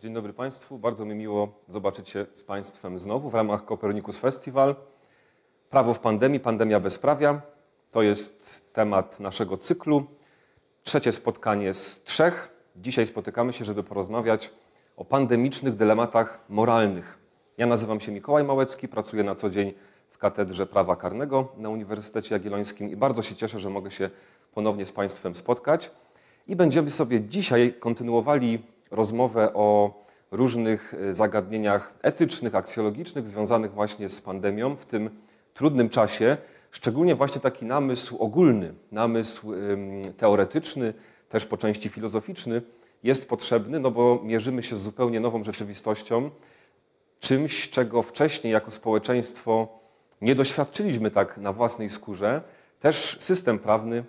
Dzień dobry Państwu. Bardzo mi miło zobaczyć się z Państwem znowu w ramach Kopernikus Festival. Prawo w pandemii, pandemia bezprawia. To jest temat naszego cyklu. Trzecie spotkanie z trzech. Dzisiaj spotykamy się, żeby porozmawiać o pandemicznych dylematach moralnych. Ja nazywam się Mikołaj Małecki, pracuję na co dzień w Katedrze Prawa Karnego na Uniwersytecie Jagiellońskim i bardzo się cieszę, że mogę się ponownie z Państwem spotkać. I będziemy sobie dzisiaj kontynuowali rozmowę o różnych e, zagadnieniach etycznych, aksjologicznych związanych właśnie z pandemią w tym trudnym czasie. Szczególnie właśnie taki namysł ogólny, namysł teoretyczny, też po części filozoficzny jest potrzebny, no bo mierzymy się z zupełnie nową rzeczywistością, czymś, czego wcześniej jako społeczeństwo nie doświadczyliśmy tak na własnej skórze. Też system prawny,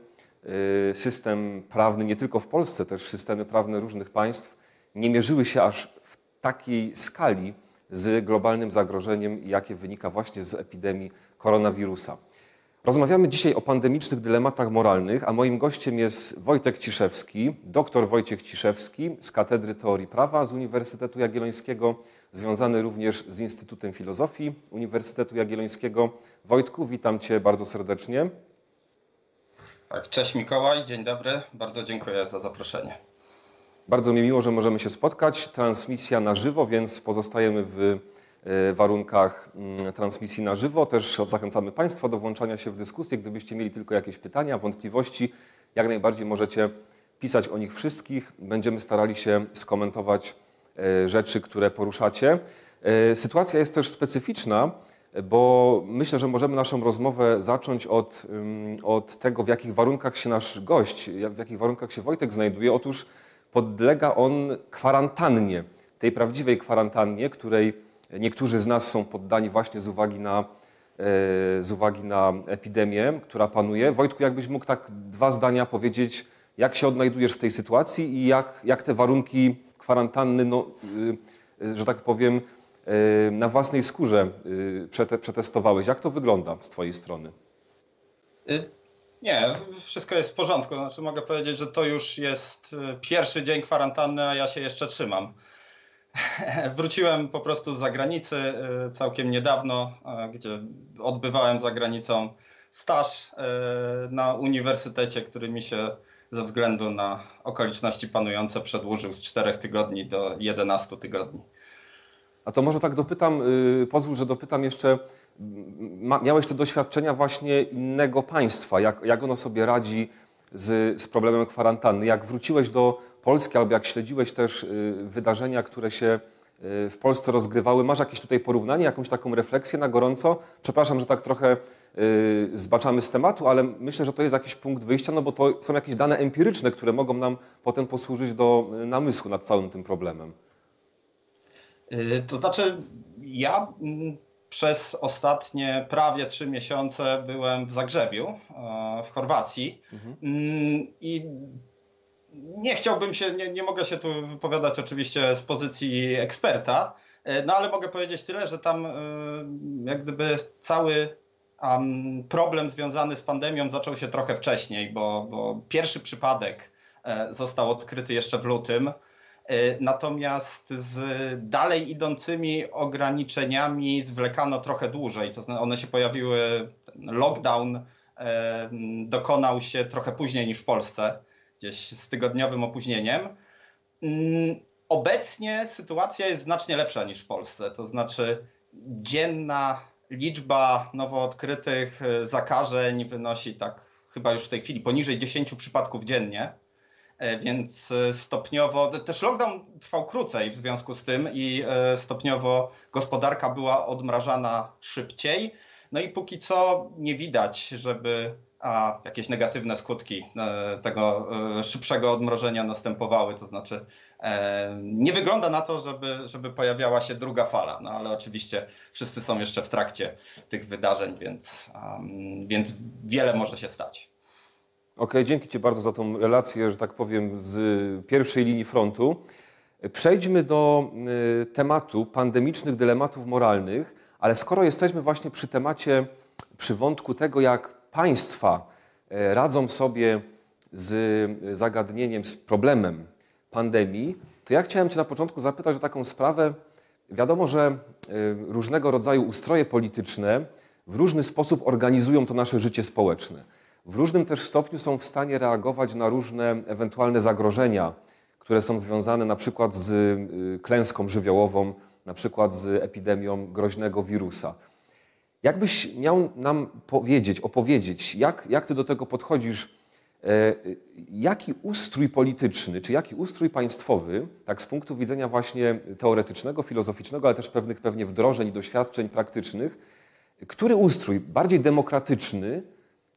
e, system prawny nie tylko w Polsce, też systemy prawne różnych państw nie mierzyły się aż w takiej skali z globalnym zagrożeniem, jakie wynika właśnie z epidemii koronawirusa. Rozmawiamy dzisiaj o pandemicznych dylematach moralnych, a moim gościem jest Wojtek Ciszewski, doktor Wojciech Ciszewski z Katedry Teorii Prawa z Uniwersytetu Jagiellońskiego, związany również z Instytutem Filozofii Uniwersytetu Jagiellońskiego. Wojtku, witam Cię bardzo serdecznie. Tak, cześć Mikołaj, dzień dobry, bardzo dziękuję za zaproszenie. Bardzo mi miło, że możemy się spotkać. Transmisja na żywo, więc pozostajemy w e, warunkach mm, transmisji na żywo. Też zachęcamy Państwa do włączania się w dyskusję. Gdybyście mieli tylko jakieś pytania, wątpliwości, jak najbardziej możecie pisać o nich wszystkich. Będziemy starali się skomentować e, rzeczy, które poruszacie. E, sytuacja jest też specyficzna, bo myślę, że możemy naszą rozmowę zacząć od, mm, od tego, w jakich warunkach się nasz gość, w jakich warunkach się Wojtek znajduje. Otóż podlega on kwarantannie, tej prawdziwej kwarantannie, której niektórzy z nas są poddani właśnie z uwagi na, e, z uwagi na epidemię, która panuje. Wojtku, jakbyś mógł tak dwa zdania powiedzieć, jak się odnajdujesz w tej sytuacji i jak, jak te warunki kwarantanny, no, y, że tak powiem, na własnej skórze przetestowałeś. Jak to wygląda z Twojej strony? Nie, wszystko jest w porządku. Znaczy, mogę powiedzieć, że to już jest y, pierwszy dzień kwarantanny, a ja się jeszcze trzymam. Wróciłem po prostu z zagranicy y, całkiem niedawno, y, gdzie odbywałem za granicą staż na uniwersytecie, który mi się ze względu na okoliczności panujące przedłużył z 4 tygodni do 11 tygodni. A to może tak dopytam, pozwól, że dopytam jeszcze miałeś te doświadczenia właśnie innego państwa, jak, jak ono sobie radzi z, z problemem kwarantanny. Jak wróciłeś do Polski albo jak śledziłeś też y, wydarzenia, które się y, w Polsce rozgrywały, masz jakieś tutaj porównanie, jakąś taką refleksję na gorąco? Przepraszam, że tak trochę y, zbaczamy z tematu, ale myślę, że to jest jakiś punkt wyjścia, no bo to są jakieś dane empiryczne, które mogą nam potem posłużyć do namysłu nad całym tym problemem. To znaczy, ja mm, przez ostatnie prawie trzy miesiące byłem w Zagrzebiu, e, w Chorwacji. Mhm. Mm, I nie chciałbym się, nie, nie mogę się tu wypowiadać oczywiście z pozycji eksperta, e, no ale mogę powiedzieć tyle, że tam e, jak gdyby cały problem związany z pandemią zaczął się trochę wcześniej, bo, bo pierwszy przypadek został odkryty jeszcze w lutym. E, natomiast z dalej idącymi ograniczeniami zwlekano trochę dłużej. To one się pojawiły, lockdown e, dokonał się trochę później niż w Polsce, gdzieś z tygodniowym opóźnieniem. Mm, obecnie sytuacja jest znacznie lepsza niż w Polsce. To znaczy dzienna liczba nowo odkrytych e, zakażeń wynosi tak chyba już w tej chwili poniżej 10 przypadków dziennie. E, więc e, stopniowo, też lockdown trwał krócej w związku z tym i e, stopniowo gospodarka była odmrażana szybciej. No i póki co nie widać, żeby a jakieś negatywne skutki tego szybszego odmrożenia następowały. To znaczy, nie wygląda na to, żeby, żeby pojawiała się druga fala, no ale oczywiście wszyscy są jeszcze w trakcie tych wydarzeń, więc, więc wiele może się stać. Ok, dzięki Ci bardzo za tą relację, że tak powiem, z pierwszej linii frontu. Przejdźmy do y, tematu pandemicznych dylematów moralnych, ale skoro jesteśmy właśnie przy temacie, przy wątku tego, jak państwa y, radzą sobie z zagadnieniem, z problemem pandemii, to ja chciałem Cię na początku zapytać o taką sprawę. Wiadomo, że różnego rodzaju ustroje polityczne w różny sposób organizują to nasze życie społeczne. W różnym też stopniu są w stanie reagować na różne ewentualne zagrożenia, które są związane na przykład z y, klęską żywiołową, na przykład z epidemią groźnego wirusa. Jakbyś miał nam powiedzieć, opowiedzieć, jak, jak ty do tego podchodzisz, e, jaki ustrój polityczny, czy jaki ustrój państwowy, tak z punktu widzenia właśnie teoretycznego, filozoficznego, ale też pewnych pewnie wdrożeń i doświadczeń praktycznych, który ustrój bardziej demokratyczny,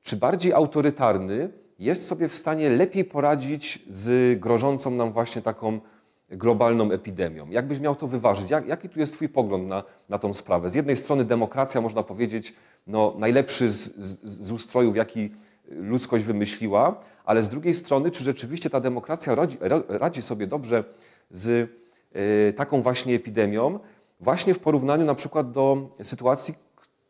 czy bardziej autorytarny jest sobie w stanie lepiej poradzić z grożącą nam właśnie taką globalną epidemią. Jakbyś miał to wyważyć? Jak, jaki tu jest Twój pogląd na, na tą sprawę? Z jednej strony demokracja, można powiedzieć, no, najlepszy z, z, z ustrojów, jaki ludzkość wymyśliła, ale z drugiej strony, czy rzeczywiście ta demokracja radzi, radzi sobie dobrze z y, taką właśnie epidemią, właśnie w porównaniu na przykład do sytuacji,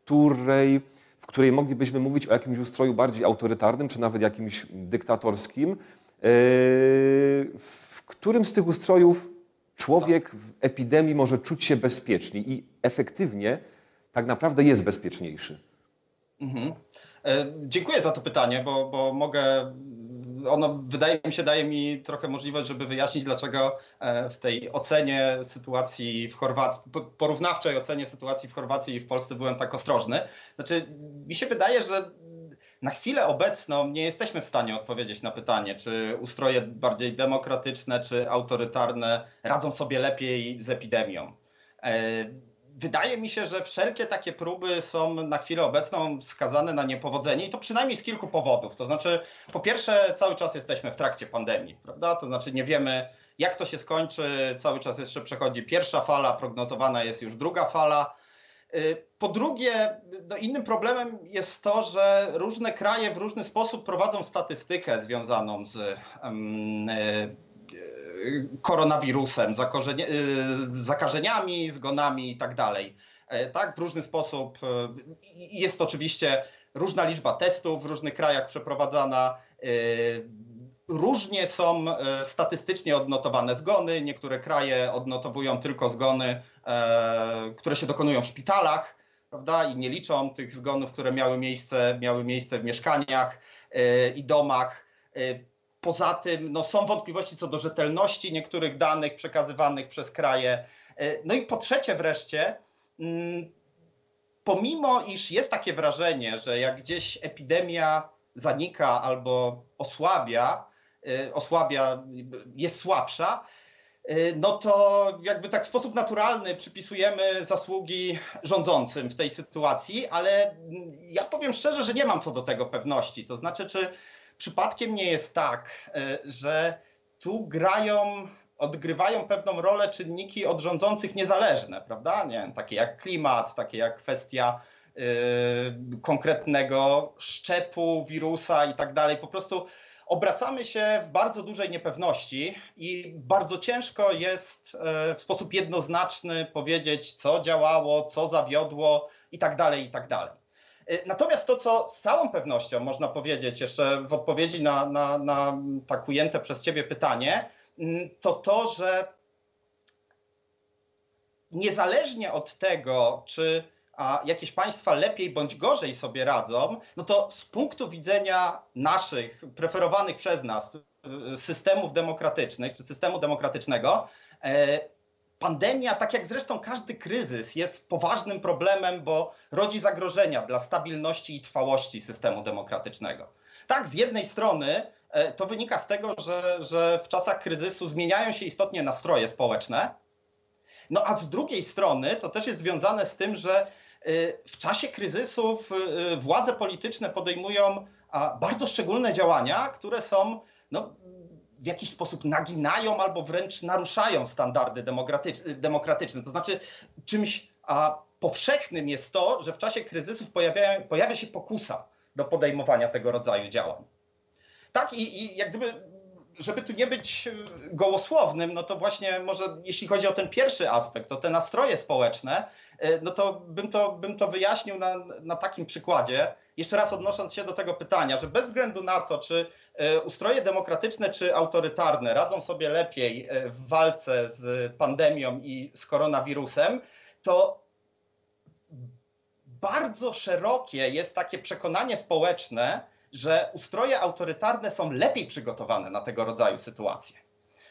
której w której moglibyśmy mówić o jakimś ustroju bardziej autorytarnym, czy nawet jakimś dyktatorskim, e, w którym z tych ustrojów człowiek w epidemii może czuć się bezpiecznie i efektywnie tak naprawdę jest bezpieczniejszy. Mhm. E, dziękuję za to pytanie, bo, bo mogę ono wydaje mi się, daje mi trochę możliwość, żeby wyjaśnić, dlaczego e, w tej ocenie sytuacji w Chorwacji, porównawczej ocenie sytuacji w Chorwacji i w Polsce byłem tak ostrożny. Znaczy, mi się wydaje, że na chwilę obecną nie jesteśmy w stanie odpowiedzieć na pytanie, czy ustroje bardziej demokratyczne czy autorytarne radzą sobie lepiej z epidemią. Wydaje mi się, że wszelkie takie próby są na chwilę obecną skazane na niepowodzenie i to przynajmniej z kilku powodów. To znaczy, po pierwsze, cały czas jesteśmy w trakcie pandemii, prawda? To znaczy, nie wiemy, jak to się skończy. Cały czas jeszcze przechodzi pierwsza fala, prognozowana jest już druga fala. Y, po drugie, no innym problemem jest to, że różne kraje w różny sposób prowadzą statystykę związaną z um, koronawirusem, y, zakażeniami, zgonami i tak dalej. E, tak, w różny sposób. E, jest oczywiście różna liczba testów w różnych krajach przeprowadzana. E, różnie są statystycznie odnotowane zgony. Niektóre kraje odnotowują tylko zgony, które się dokonują w szpitalach, prawda? I nie liczą tych zgonów, które miały miejsce, miały miejsce w mieszkaniach i domach. Poza tym no, są wątpliwości co do rzetelności niektórych danych przekazywanych przez kraje. E, no i po trzecie wreszcie, mm, pomimo iż jest takie wrażenie, że jak gdzieś epidemia zanika albo osłabia, e, osłabia, jest słabsza, e, no to jakby tak w sposób naturalny przypisujemy zasługi rządzącym w tej sytuacji, ale ja powiem szczerze, że nie mam co do tego pewności. To znaczy, czy przypadkiem nie jest tak, e, że tu grają, odgrywają pewną rolę czynniki od rządzących niezależne, prawda? Nie wiem, takie jak klimat, takie jak kwestia yy, konkretnego szczepu wirusa i tak dalej. Po prostu obracamy się w bardzo dużej niepewności i bardzo ciężko jest e, w sposób jednoznaczny powiedzieć, co działało, co zawiodło i tak dalej, i tak dalej. Y, natomiast to, co z całą pewnością można powiedzieć, jeszcze w odpowiedzi na, na, na tak ujęte przez Ciebie pytanie, mm, to to, że niezależnie od tego, czy a jakieś państwa lepiej bądź gorzej sobie radzą, no to z punktu widzenia naszych, preferowanych przez nas y, systemów demokratycznych, czy systemu demokratycznego, e, Pandemia, tak jak zresztą każdy kryzys, jest poważnym problemem, bo rodzi zagrożenia dla stabilności i trwałości systemu demokratycznego. Tak, z jednej strony e, to wynika z tego, że, że w czasach kryzysu zmieniają się istotnie nastroje społeczne, no a z drugiej strony to też jest związane z tym, że e, w czasie kryzysów e, władze polityczne podejmują bardzo szczególne działania, które są no, w jakiś sposób naginają albo wręcz naruszają standardy demokratyczne. To znaczy, czymś a, powszechnym jest to, że w czasie kryzysów pojawia, pojawia się pokusa do podejmowania tego rodzaju działań. Tak, i, i jak gdyby żeby tu nie być gołosłownym, no to właśnie może jeśli chodzi o ten pierwszy aspekt, to te nastroje społeczne, no to bym to, bym to wyjaśnił na, na takim przykładzie. Jeszcze raz odnosząc się do tego pytania, że bez względu na to, czy ustroje demokratyczne czy autorytarne radzą sobie lepiej w walce z pandemią i z koronawirusem, to bardzo szerokie jest takie przekonanie społeczne, że ustroje autorytarne są lepiej przygotowane na tego rodzaju sytuacje.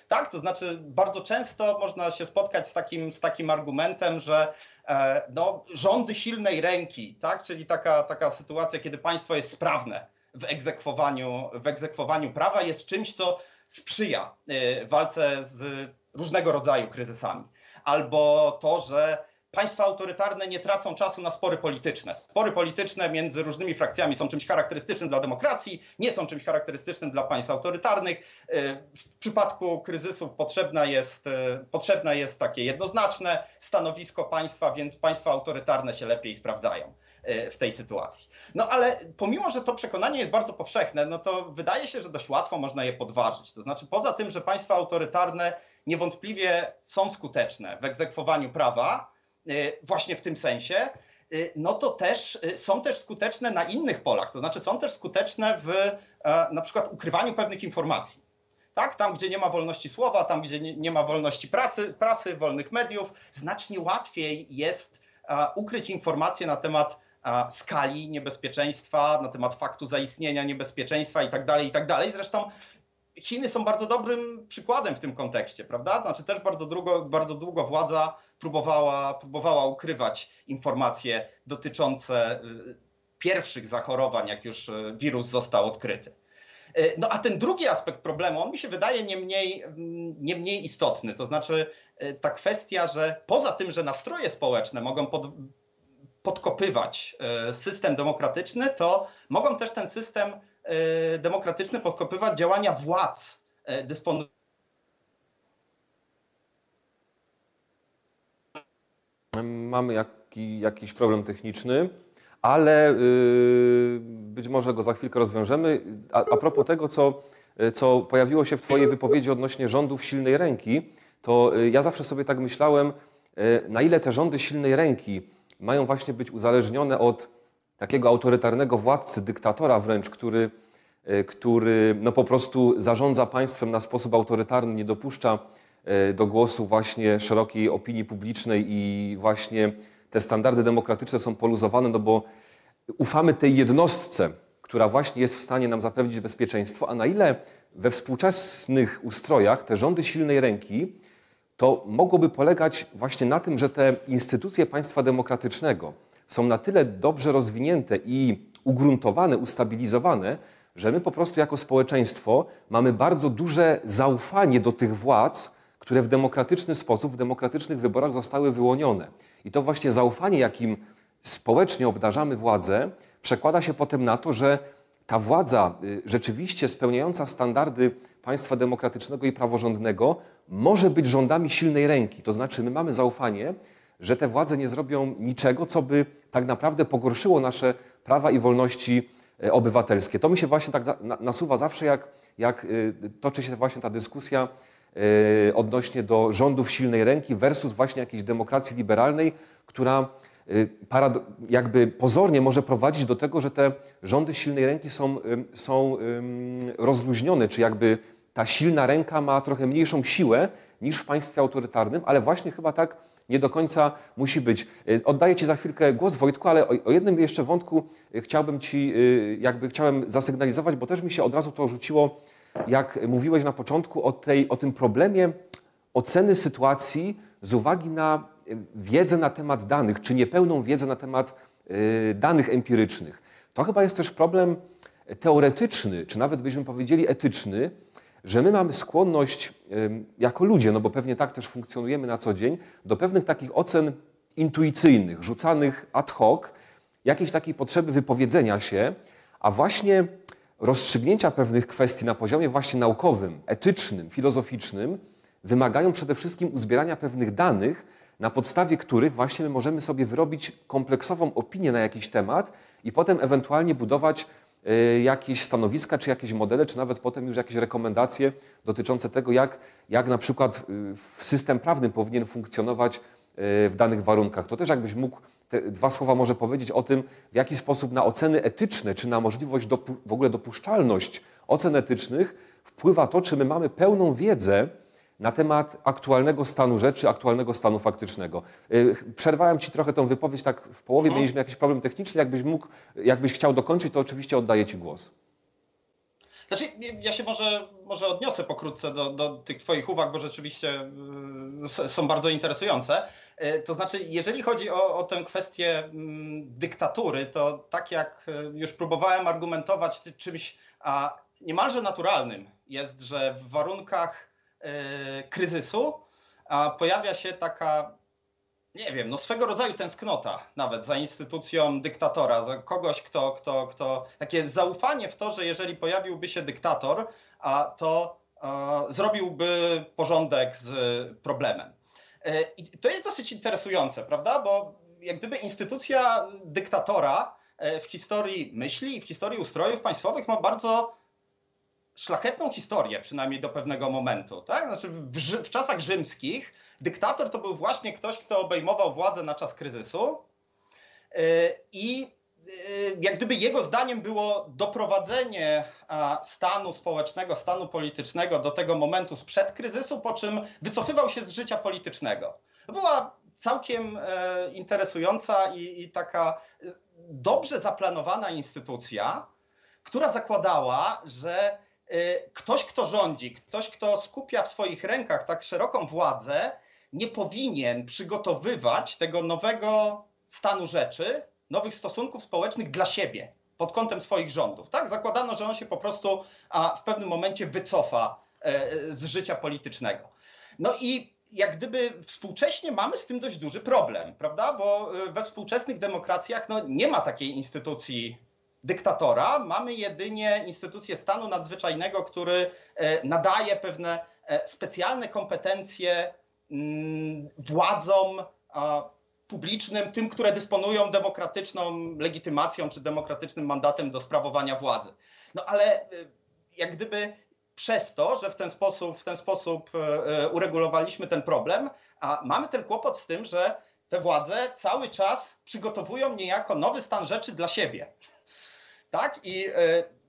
Tak, to znaczy bardzo często można się spotkać z takim, z takim argumentem, że e, no, rządy silnej ręki, tak, czyli taka, taka sytuacja, kiedy państwo jest sprawne w egzekwowaniu, w egzekwowaniu prawa, jest czymś, co sprzyja e, walce z różnego rodzaju kryzysami. Albo to, że państwa autorytarne nie tracą czasu na spory polityczne. Spory polityczne między różnymi frakcjami są czymś charakterystycznym dla demokracji, nie są czymś charakterystycznym dla państw autorytarnych. E, w przypadku kryzysów potrzebna jest, e, potrzebne jest takie jednoznaczne stanowisko państwa, więc państwa autorytarne się lepiej sprawdzają e, w tej sytuacji. No ale pomimo, że to przekonanie jest bardzo powszechne, no to wydaje się, że dość łatwo można je podważyć. To znaczy poza tym, że państwa autorytarne niewątpliwie są skuteczne w egzekwowaniu prawa, Y, właśnie w tym sensie, y, no to też y, są też skuteczne na innych polach, to znaczy są też skuteczne w e, na przykład ukrywaniu pewnych informacji. Tak? Tam, gdzie nie ma wolności słowa, tam, gdzie nie ma wolności pracy, prasy, wolnych mediów, znacznie łatwiej jest e, ukryć informacje na temat e, skali niebezpieczeństwa, na temat faktu zaistnienia niebezpieczeństwa itd., tak itd. Tak Zresztą Chiny są bardzo dobrym przykładem w tym kontekście, prawda? Znaczy też bardzo długo, bardzo długo władza próbowała, próbowała ukrywać informacje dotyczące y, pierwszych zachorowań, jak już y, wirus został odkryty. Y, no a ten drugi aspekt problemu, on mi się wydaje nie mniej, mm, nie mniej istotny. To znaczy ta kwestia, że poza tym, że nastroje społeczne mogą pod, podkopywać system demokratyczny, to mogą też ten system demokratyczny podkopywać działania władz e, dysponujących Mamy jaki, jakiś problem techniczny, ale yy, być może go za chwilkę rozwiążemy. A, a propos tego, co, co pojawiło się w Twojej wypowiedzi odnośnie rządów silnej ręki, to ja zawsze sobie tak myślałem, na ile te rządy silnej ręki mają właśnie być uzależnione od takiego autorytarnego władcy, dyktatora wręcz, który, e, który no po prostu zarządza państwem na sposób autorytarny, nie dopuszcza e, do głosu właśnie szerokiej opinii publicznej i właśnie te standardy demokratyczne są poluzowane, no bo ufamy tej jednostce, która właśnie jest w stanie nam zapewnić bezpieczeństwo, a na ile we współczesnych ustrojach te rządy silnej ręki to mogłoby polegać właśnie na tym, że te instytucje państwa demokratycznego, są na tyle dobrze rozwinięte i ugruntowane, ustabilizowane, że my po prostu jako społeczeństwo mamy bardzo duże zaufanie do tych władz, które w demokratyczny sposób, w demokratycznych wyborach zostały wyłonione. I to właśnie zaufanie, jakim społecznie obdarzamy władzę, przekłada się potem na to, że ta władza y, rzeczywiście spełniająca standardy państwa demokratycznego i praworządnego może być rządami silnej ręki. To znaczy, my mamy zaufanie, że te władze nie zrobią niczego, co by tak naprawdę pogorszyło nasze prawa i wolności e, obywatelskie. To mi się właśnie tak nasuwa zawsze, jak, jak e, toczy się właśnie ta dyskusja e, odnośnie do rządów silnej ręki versus właśnie jakiejś demokracji liberalnej, która jakby pozornie może prowadzić do tego, że te rządy silnej ręki są, są rozluźnione, czy jakby ta silna ręka ma trochę mniejszą siłę niż w państwie autorytarnym, ale właśnie chyba tak nie do końca musi być. Y, oddaję Ci za chwilkę głos, Wojtku, ale o, o jednym jeszcze wątku y, chciałbym Ci, y, jakby chciałem zasygnalizować, bo też mi się od razu to rzuciło, jak mówiłeś na początku o, tej, o tym problemie oceny sytuacji z uwagi na wiedzę na temat danych, czy niepełną wiedzę na temat danych empirycznych. To chyba jest też problem teoretyczny, czy nawet byśmy powiedzieli etyczny, że my mamy skłonność jako ludzie, no bo pewnie tak też funkcjonujemy na co dzień, do pewnych takich ocen intuicyjnych, rzucanych ad hoc, jakiejś takiej potrzeby wypowiedzenia się, a właśnie rozstrzygnięcia pewnych kwestii na poziomie właśnie naukowym, etycznym, filozoficznym wymagają przede wszystkim uzbierania pewnych danych, na podstawie których właśnie my możemy sobie wyrobić kompleksową opinię na jakiś temat i potem ewentualnie budować jakieś stanowiska, czy jakieś modele, czy nawet potem już jakieś rekomendacje dotyczące tego, jak, jak na przykład y, system prawny powinien funkcjonować w danych warunkach. To też jakbyś mógł te dwa słowa może powiedzieć o tym, w jaki sposób na oceny etyczne, czy na możliwość w ogóle dopuszczalność ocen etycznych wpływa to, czy my mamy pełną wiedzę na temat aktualnego stanu rzeczy, aktualnego stanu faktycznego. Y, przerwałem Ci trochę tą wypowiedź, tak w połowie mhm. mieliśmy jakiś problem techniczny. Jakbyś mógł, jakbyś chciał dokończyć, to oczywiście oddaję Ci głos. Znaczy, ja się może, może odniosę pokrótce do, do tych Twoich uwag, bo rzeczywiście y, są bardzo interesujące. Y, to znaczy, jeżeli chodzi o, o tę kwestię mm, dyktatury, to tak jak już próbowałem argumentować czymś a niemalże naturalnym jest, że w warunkach E, kryzysu pojawia się taka, nie wiem, no swego rodzaju tęsknota nawet za instytucją dyktatora, za kogoś, kto, kto, kto takie zaufanie w to, że jeżeli pojawiłby się dyktator, a to zrobiłby porządek z problemem. E, I to jest dosyć interesujące, prawda? Bo jak gdyby instytucja dyktatora e, w historii myśli i w historii ustrojów państwowych ma bardzo szlachetną historię, przynajmniej do pewnego momentu. Tak? Znaczy w, w, czasach rzymskich dyktator to był właśnie ktoś, kto obejmował władzę na czas kryzysu yy, i yy, jak gdyby jego zdaniem było doprowadzenie stanu społecznego, stanu politycznego do tego momentu sprzed kryzysu, po czym wycofywał się z życia politycznego. Była całkiem e, interesująca i, i taka e, dobrze zaplanowana instytucja, która zakładała, że Y, ktoś, kto rządzi, ktoś, kto skupia w swoich rękach tak szeroką władzę, nie powinien przygotowywać tego nowego stanu rzeczy, nowych stosunków społecznych dla siebie pod kątem swoich rządów. Tak? Zakładano, że on się po prostu a, w pewnym momencie wycofa e, z życia politycznego. No i jak gdyby współcześnie mamy z tym dość duży problem, prawda? Bo e, we współczesnych demokracjach no, nie ma takiej instytucji dyktatora, mamy jedynie instytucję stanu nadzwyczajnego, który e, nadaje pewne e, specjalne kompetencje mm, władzom publicznym, tym, które dysponują demokratyczną legitymacją czy demokratycznym mandatem do sprawowania władzy. No ale e, jak gdyby przez to, że w ten sposób, w ten sposób uregulowaliśmy ten problem, a mamy ten kłopot z tym, że te władze cały czas przygotowują niejako nowy stan rzeczy dla siebie tak? I y,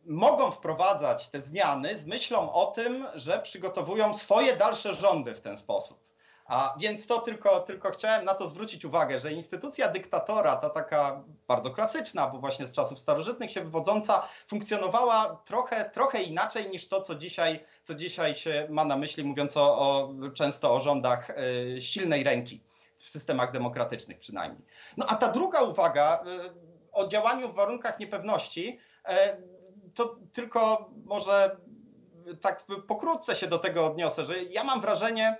mogą wprowadzać te zmiany z myślą o tym, że przygotowują swoje dalsze rządy w ten sposób. A więc to tylko, tylko chciałem na to zwrócić uwagę, że instytucja dyktatora, ta taka bardzo klasyczna, bo właśnie z czasów starożytnych się wywodząca, funkcjonowała trochę, trochę inaczej niż to, co dzisiaj, co dzisiaj się ma na myśli, mówiąc o, o często o rządach y, silnej ręki, w systemach demokratycznych przynajmniej. No a ta druga uwaga, y, o działaniu w warunkach niepewności, e, to tylko może tak pokrótce się do tego odniosę, że ja mam wrażenie,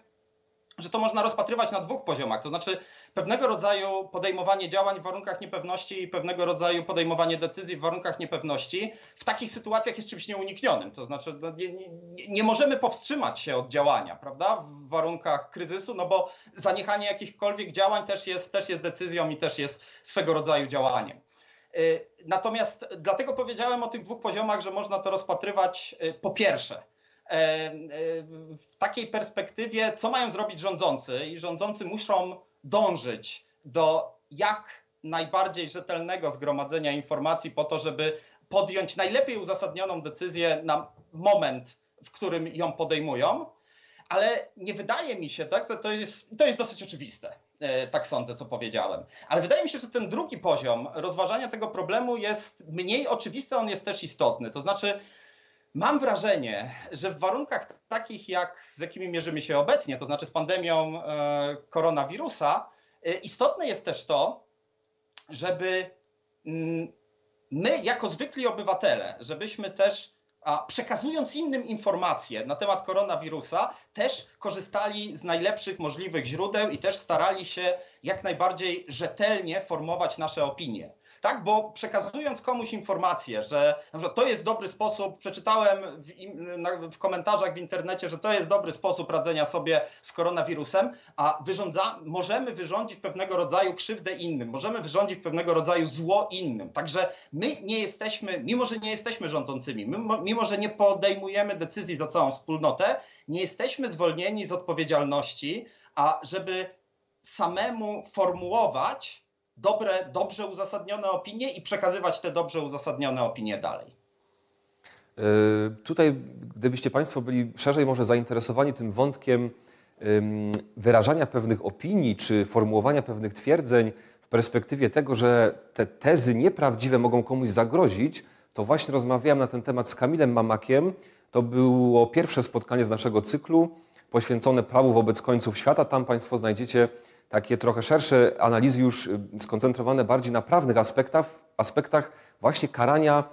że to można rozpatrywać na dwóch poziomach. To znaczy pewnego rodzaju podejmowanie działań w warunkach niepewności i pewnego rodzaju podejmowanie decyzji w warunkach niepewności w takich sytuacjach jest czymś nieuniknionym. To znaczy no, nie, nie, nie, możemy powstrzymać się od działania, prawda, w warunkach kryzysu, no bo zaniechanie jakichkolwiek działań też jest, też jest decyzją i też jest swego rodzaju działaniem. Y, natomiast dlatego powiedziałem o tych dwóch poziomach, że można to rozpatrywać y, po pierwsze e, e, w takiej perspektywie, co mają zrobić rządzący, i rządzący muszą dążyć do jak najbardziej rzetelnego zgromadzenia informacji po to, żeby podjąć najlepiej uzasadnioną decyzję na moment, w którym ją podejmują. Ale nie wydaje mi się, tak, to, to, jest, to jest dosyć oczywiste tak sądzę, co powiedziałem. Ale wydaje mi się, że ten drugi poziom rozważania tego problemu jest mniej oczywisty, on jest też istotny. To znaczy, mam wrażenie, że w warunkach takich, jak z jakimi mierzymy się obecnie, to znaczy z pandemią e, koronawirusa, e, istotne jest też to, żeby mm, my, jako zwykli obywatele, żebyśmy też a przekazując innym informacje na temat koronawirusa, też korzystali z najlepszych możliwych źródeł i też starali się jak najbardziej rzetelnie formować nasze opinie. Tak? Bo przekazując komuś informację, że to jest dobry sposób, przeczytałem w, w, komentarzach w internecie, że to jest dobry sposób radzenia sobie z koronawirusem, a wyrządza, możemy wyrządzić pewnego rodzaju krzywdę innym, możemy wyrządzić pewnego rodzaju zło innym. Także my nie jesteśmy, mimo że nie jesteśmy rządzącymi, mimo że nie podejmujemy decyzji za całą wspólnotę, nie jesteśmy zwolnieni z odpowiedzialności, a żeby samemu formułować dobre, dobrze uzasadnione opinie i przekazywać te dobrze uzasadnione opinie dalej. Yy, tutaj, gdybyście Państwo byli szerzej może zainteresowani tym wątkiem wyrażania pewnych opinii czy formułowania pewnych twierdzeń w perspektywie tego, że te tezy nieprawdziwe mogą komuś zagrozić, to właśnie rozmawiałem na ten temat z Kamilem Mamakiem. To było pierwsze spotkanie z naszego cyklu poświęcone prawu wobec końców świata. Tam Państwo znajdziecie takie trochę szersze analizy już y, skoncentrowane bardziej na prawnych aspektach, aspektach właśnie karania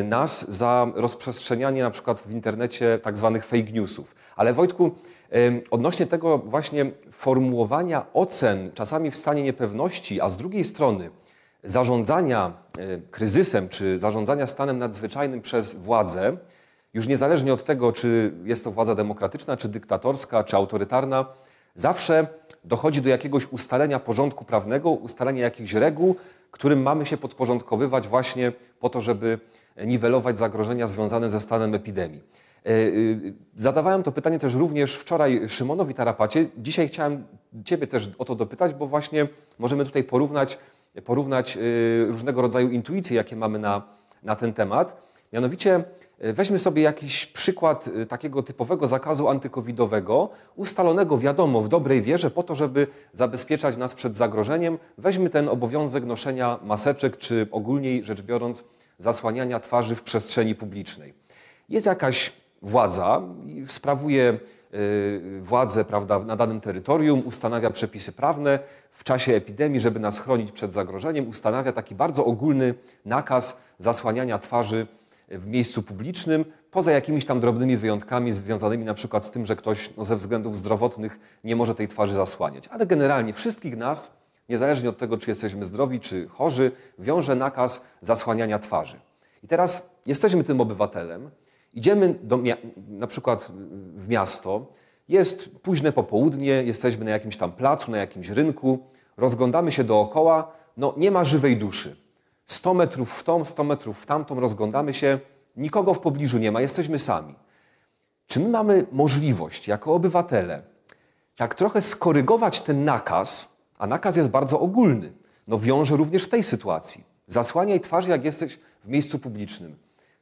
y, nas za rozprzestrzenianie na przykład w internecie tak zwanych fake newsów. Ale Wojtku, y, odnośnie tego właśnie formułowania ocen, czasami w stanie niepewności, a z drugiej strony zarządzania kryzysem czy zarządzania stanem nadzwyczajnym przez władzę, już niezależnie od tego, czy jest to władza demokratyczna, czy dyktatorska, czy autorytarna, zawsze dochodzi do jakiegoś ustalenia porządku prawnego, ustalenia jakichś reguł, którym mamy się podporządkowywać właśnie po to, żeby niwelować zagrożenia związane ze stanem epidemii. E, y, zadawałem to pytanie też również wczoraj Szymonowi Tarapacie. Dzisiaj chciałem Ciebie też o to dopytać, bo właśnie możemy tutaj porównać, porównać y, różnego rodzaju intuicje, jakie mamy na, na ten temat. Mianowicie weźmy sobie jakiś przykład e, takiego typowego zakazu antykowidowego, ustalonego wiadomo w dobrej wierze po to, żeby zabezpieczać nas przed zagrożeniem. Weźmy ten obowiązek noszenia maseczek, czy ogólniej rzecz biorąc zasłaniania twarzy w przestrzeni publicznej. Jest jakaś władza sprawuje e, władzę prawda, na danym terytorium, ustanawia przepisy prawne w czasie epidemii, żeby nas chronić przed zagrożeniem, ustanawia taki bardzo ogólny nakaz zasłaniania twarzy w miejscu publicznym, poza jakimiś tam drobnymi wyjątkami związanymi na przykład z tym, że ktoś no, ze względów zdrowotnych nie może tej twarzy zasłaniać. Ale generalnie wszystkich nas, niezależnie od tego, czy jesteśmy zdrowi, czy chorzy, wiąże nakaz zasłaniania twarzy. I teraz jesteśmy tym obywatelem, idziemy do, na przykład w miasto, jest późne popołudnie, jesteśmy na jakimś tam placu, na jakimś rynku, rozglądamy się dookoła, no nie ma żywej duszy. 100 metrów w tą, 100 metrów w tamtą, rozglądamy się, nikogo w pobliżu nie ma, jesteśmy sami. Czy my mamy możliwość, jako obywatele, tak trochę skorygować ten nakaz, a nakaz jest bardzo ogólny, no wiąże również w tej sytuacji. Zasłaniaj twarz, jak jesteś w miejscu publicznym.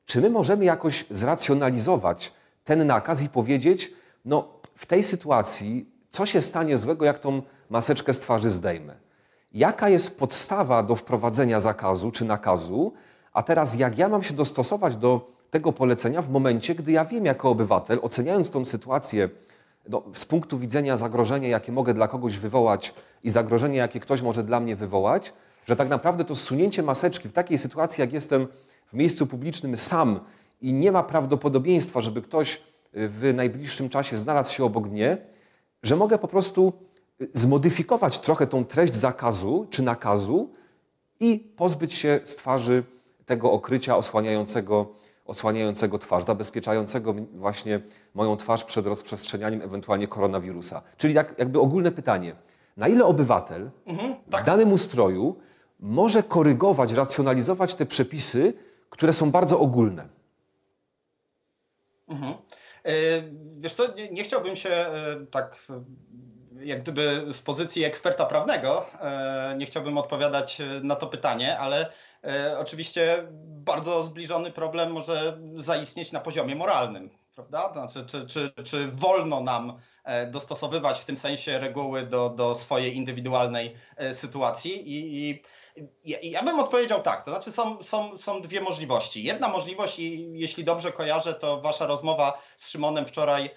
Czy my możemy jakoś zracjonalizować ten nakaz i powiedzieć, no w tej sytuacji, co się stanie złego, jak tą maseczkę z twarzy zdejmę? Jaka jest podstawa do wprowadzenia zakazu czy nakazu, a teraz jak ja mam się dostosować do tego polecenia w momencie, gdy ja wiem jako obywatel, oceniając tą sytuację no, z punktu widzenia zagrożenia, jakie mogę dla kogoś wywołać i zagrożenie, jakie ktoś może dla mnie wywołać, że tak naprawdę to zsunięcie maseczki w takiej sytuacji, jak jestem w miejscu publicznym sam i nie ma prawdopodobieństwa, żeby ktoś w najbliższym czasie znalazł się obok mnie, że mogę po prostu zmodyfikować trochę tą treść zakazu czy nakazu i pozbyć się z twarzy tego okrycia osłaniającego, osłaniającego twarz, zabezpieczającego właśnie moją twarz przed rozprzestrzenianiem ewentualnie koronawirusa. Czyli jak, jakby ogólne pytanie, na ile obywatel mhm, tak. w danym ustroju może korygować, racjonalizować te przepisy, które są bardzo ogólne? Mhm. E, wiesz co, nie, nie chciałbym się e, tak jak gdyby z pozycji eksperta prawnego e, nie chciałbym odpowiadać e, na to pytanie, ale e, oczywiście bardzo zbliżony problem może zaistnieć na poziomie moralnym, prawda? Znaczy, czy, czy, czy wolno nam dostosowywać w tym sensie reguły do, do swojej indywidualnej sytuacji? I, i ja bym odpowiedział tak, to znaczy są, są, są dwie możliwości. Jedna możliwość, i jeśli dobrze kojarzę, to wasza rozmowa z Szymonem wczoraj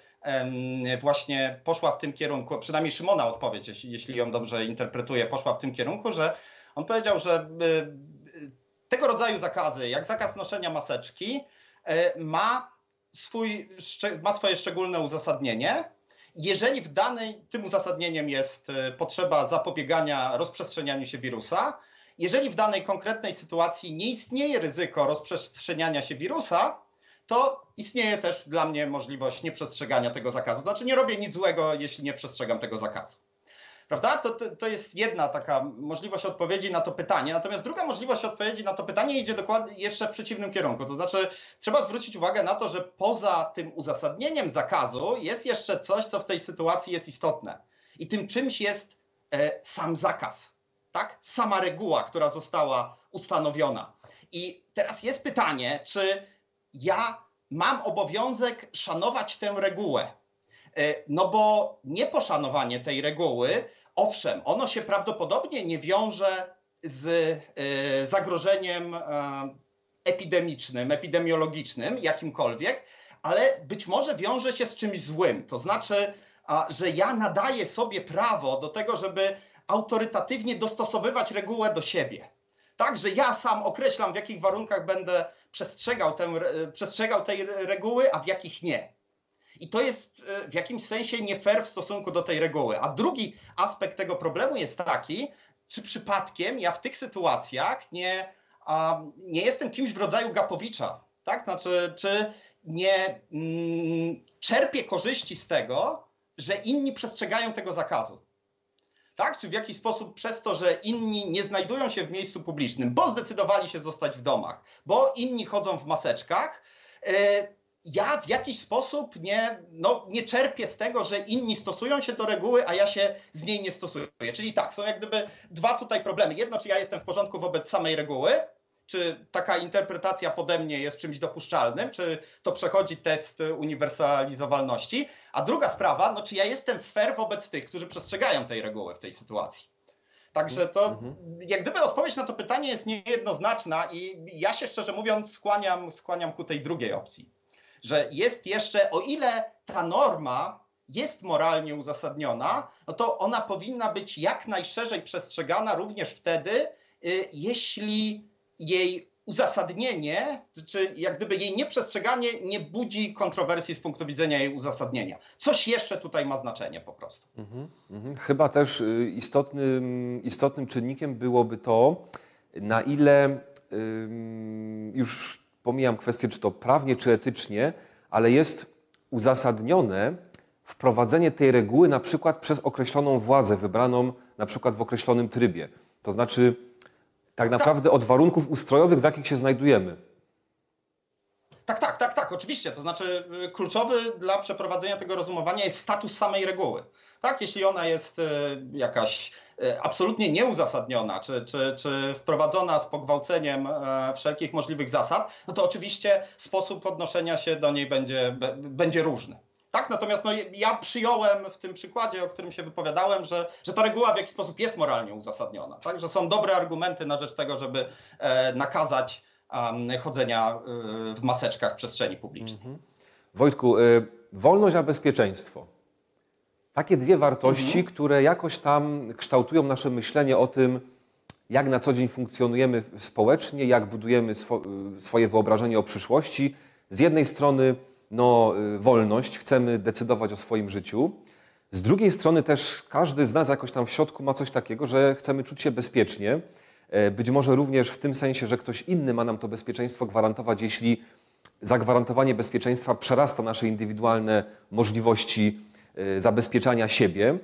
właśnie poszła w tym kierunku, przynajmniej Szymona odpowiedź, jeśli, ją dobrze interpretuję, poszła w tym kierunku, że on powiedział, że y, tego rodzaju zakazy, jak zakaz noszenia maseczki, e, ma, swój, ma swoje szczególne uzasadnienie. Jeżeli w danej, tym uzasadnieniem jest e, potrzeba zapobiegania rozprzestrzenianiu się wirusa, jeżeli w danej konkretnej sytuacji nie istnieje ryzyko rozprzestrzeniania się wirusa, to istnieje też dla mnie możliwość nieprzestrzegania tego zakazu. Znaczy nie robię nic złego, jeśli nie przestrzegam tego zakazu. Prawda? To, to, jest jedna taka możliwość odpowiedzi na to pytanie. Natomiast druga możliwość odpowiedzi na to pytanie idzie dokładnie jeszcze w przeciwnym kierunku. To znaczy, trzeba zwrócić uwagę na to, że poza tym uzasadnieniem zakazu jest jeszcze coś, co w tej sytuacji jest istotne. I tym czymś jest e, sam zakaz, tak? Sama reguła, która została ustanowiona. I teraz jest pytanie, czy ja mam obowiązek szanować tę regułę. E, no bo nieposzanowanie tej reguły, owszem, ono się prawdopodobnie nie wiąże z e, zagrożeniem e, epidemicznym, epidemiologicznym, jakimkolwiek, ale być może wiąże się z czymś złym. To znaczy, że ja nadaję sobie prawo do tego, żeby autorytatywnie dostosowywać regułę do siebie. Tak, że ja sam określam, w jakich warunkach będę przestrzegał, tę, przestrzegał tej reguły, a w jakich nie. I to jest e, w jakimś sensie nie fair w stosunku do tej reguły. A drugi aspekt tego problemu jest taki, czy przypadkiem ja w tych sytuacjach nie, a, nie jestem kimś w rodzaju Gapowicza, tak? Znaczy, czy nie mm, czerpię korzyści z tego, że inni przestrzegają tego zakazu. Tak? Czy w jakiś sposób przez to, że inni nie znajdują się w miejscu publicznym, bo zdecydowali się zostać w domach, bo inni chodzą w maseczkach, yy, ja w jakiś sposób nie, no, nie czerpię z tego, że inni stosują się do reguły, a ja się z niej nie stosuję. Czyli tak, są jak gdyby dwa tutaj problemy. Jedno, czy ja jestem w porządku wobec samej reguły, czy taka interpretacja pode mnie jest czymś dopuszczalnym, czy to przechodzi test uniwersalizowalności. A druga sprawa, no czy ja jestem fair wobec tych, którzy przestrzegają tej reguły w tej sytuacji. Także to, mhm. jak gdyby odpowiedź na to pytanie jest niejednoznaczna i ja się szczerze mówiąc skłaniam, skłaniam ku tej drugiej opcji że jest jeszcze, o ile ta norma jest moralnie uzasadniona, no to ona powinna być jak najszerzej przestrzegana również wtedy, y, jeśli jej uzasadnienie, czy jak gdyby jej nieprzestrzeganie nie budzi kontrowersji z punktu widzenia jej uzasadnienia. Coś jeszcze tutaj ma znaczenie po prostu. Mhm, mhm. Chyba też y, istotnym, istotnym czynnikiem byłoby to, na ile już pomijam kwestię, czy to prawnie, czy etycznie, ale jest uzasadnione wprowadzenie tej reguły na przykład przez określoną władzę wybraną na przykład w określonym trybie. To znaczy tak naprawdę od warunków ustrojowych, w jakich się znajdujemy. Tak, tak, tak, tak, oczywiście. To znaczy y, kluczowy dla przeprowadzenia tego rozumowania jest status samej reguły. Tak, jeśli ona jest y, jakaś y, absolutnie nieuzasadniona, czy, czy, czy wprowadzona z pogwałceniem e, wszelkich możliwych zasad, no to oczywiście sposób odnoszenia się do niej będzie, będzie różny. Tak, natomiast no, ja przyjąłem w tym przykładzie, o którym się wypowiadałem, że, że ta reguła w jakiś sposób jest moralnie uzasadniona, tak? że są dobre argumenty na rzecz tego, żeby e, nakazać um, chodzenia y, w maseczkach w przestrzeni publicznej. Mhm. Wojtku, y, wolność a bezpieczeństwo. Takie dwie wartości, mhm. które jakoś tam kształtują nasze myślenie o tym, jak na co dzień funkcjonujemy społecznie, jak budujemy swo y, swoje wyobrażenie o przyszłości. Z jednej strony no, wolność, chcemy decydować o swoim życiu. Z drugiej strony też każdy z nas jakoś tam w środku ma coś takiego, że chcemy czuć się bezpiecznie. E, być może również w tym sensie, że ktoś inny ma nam to bezpieczeństwo gwarantować, jeśli zagwarantowanie bezpieczeństwa przerasta nasze indywidualne możliwości e, zabezpieczania siebie.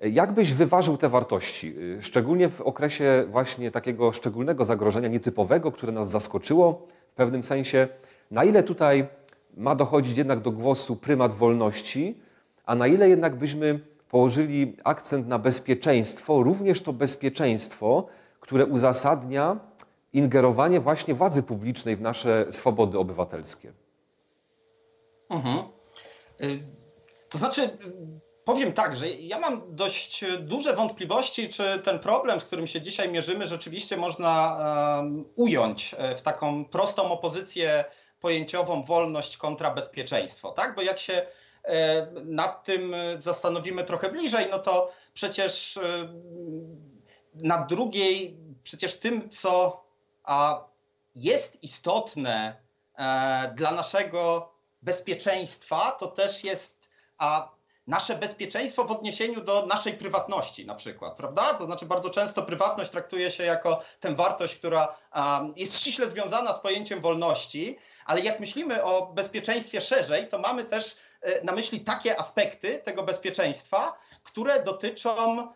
E, jak byś wyważył te wartości, szczególnie w okresie właśnie takiego szczególnego zagrożenia, nietypowego, które nas zaskoczyło w pewnym sensie? Na ile tutaj ma dochodzić jednak do głosu prymat wolności, a na ile jednak byśmy położyli akcent na bezpieczeństwo, również to bezpieczeństwo, które uzasadnia ingerowanie właśnie władzy publicznej w nasze swobody obywatelskie. Mhm. Y, to znaczy, powiem tak, że ja mam dość duże wątpliwości, czy ten problem, z którym się dzisiaj mierzymy, rzeczywiście można um, ująć e, w taką prostą opozycję pojęciową wolność kontra bezpieczeństwo, tak? Bo jak się e, nad tym zastanowimy trochę bliżej, no to przecież e, na drugiej, przecież tym, co a, jest istotne e, dla naszego bezpieczeństwa, to też jest a, nasze bezpieczeństwo w odniesieniu do naszej prywatności na przykład, prawda? To znaczy bardzo często prywatność traktuje się jako tę wartość, która jest ściśle związana z pojęciem wolności, ale jak myślimy o bezpieczeństwie szerzej, to mamy też e, na myśli takie aspekty tego bezpieczeństwa, które dotyczą mm,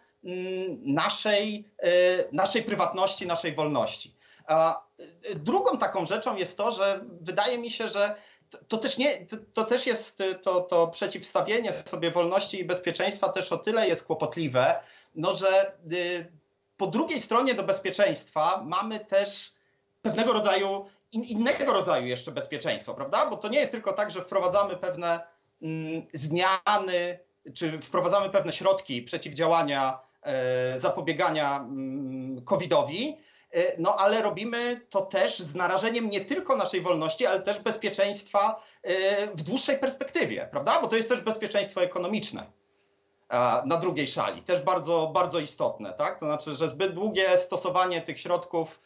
naszej, e, naszej prywatności, naszej wolności. A e, drugą taką rzeczą jest to, że wydaje mi się, że to też, nie, to, też jest to, to przeciwstawienie sobie wolności i bezpieczeństwa też o tyle jest kłopotliwe, no, że y, po drugiej stronie do bezpieczeństwa mamy też pewnego rodzaju, in, innego rodzaju jeszcze bezpieczeństwo, prawda? Bo to nie jest tylko tak, że wprowadzamy pewne mm, zmiany, czy wprowadzamy pewne środki przeciwdziałania, e, zapobiegania mm, COVID-owi, no ale robimy to też z narażeniem nie tylko naszej wolności, ale też bezpieczeństwa e, w dłuższej perspektywie, prawda? Bo to jest też bezpieczeństwo ekonomiczne na drugiej szali, też bardzo, bardzo istotne, tak? To znaczy, że zbyt długie stosowanie tych środków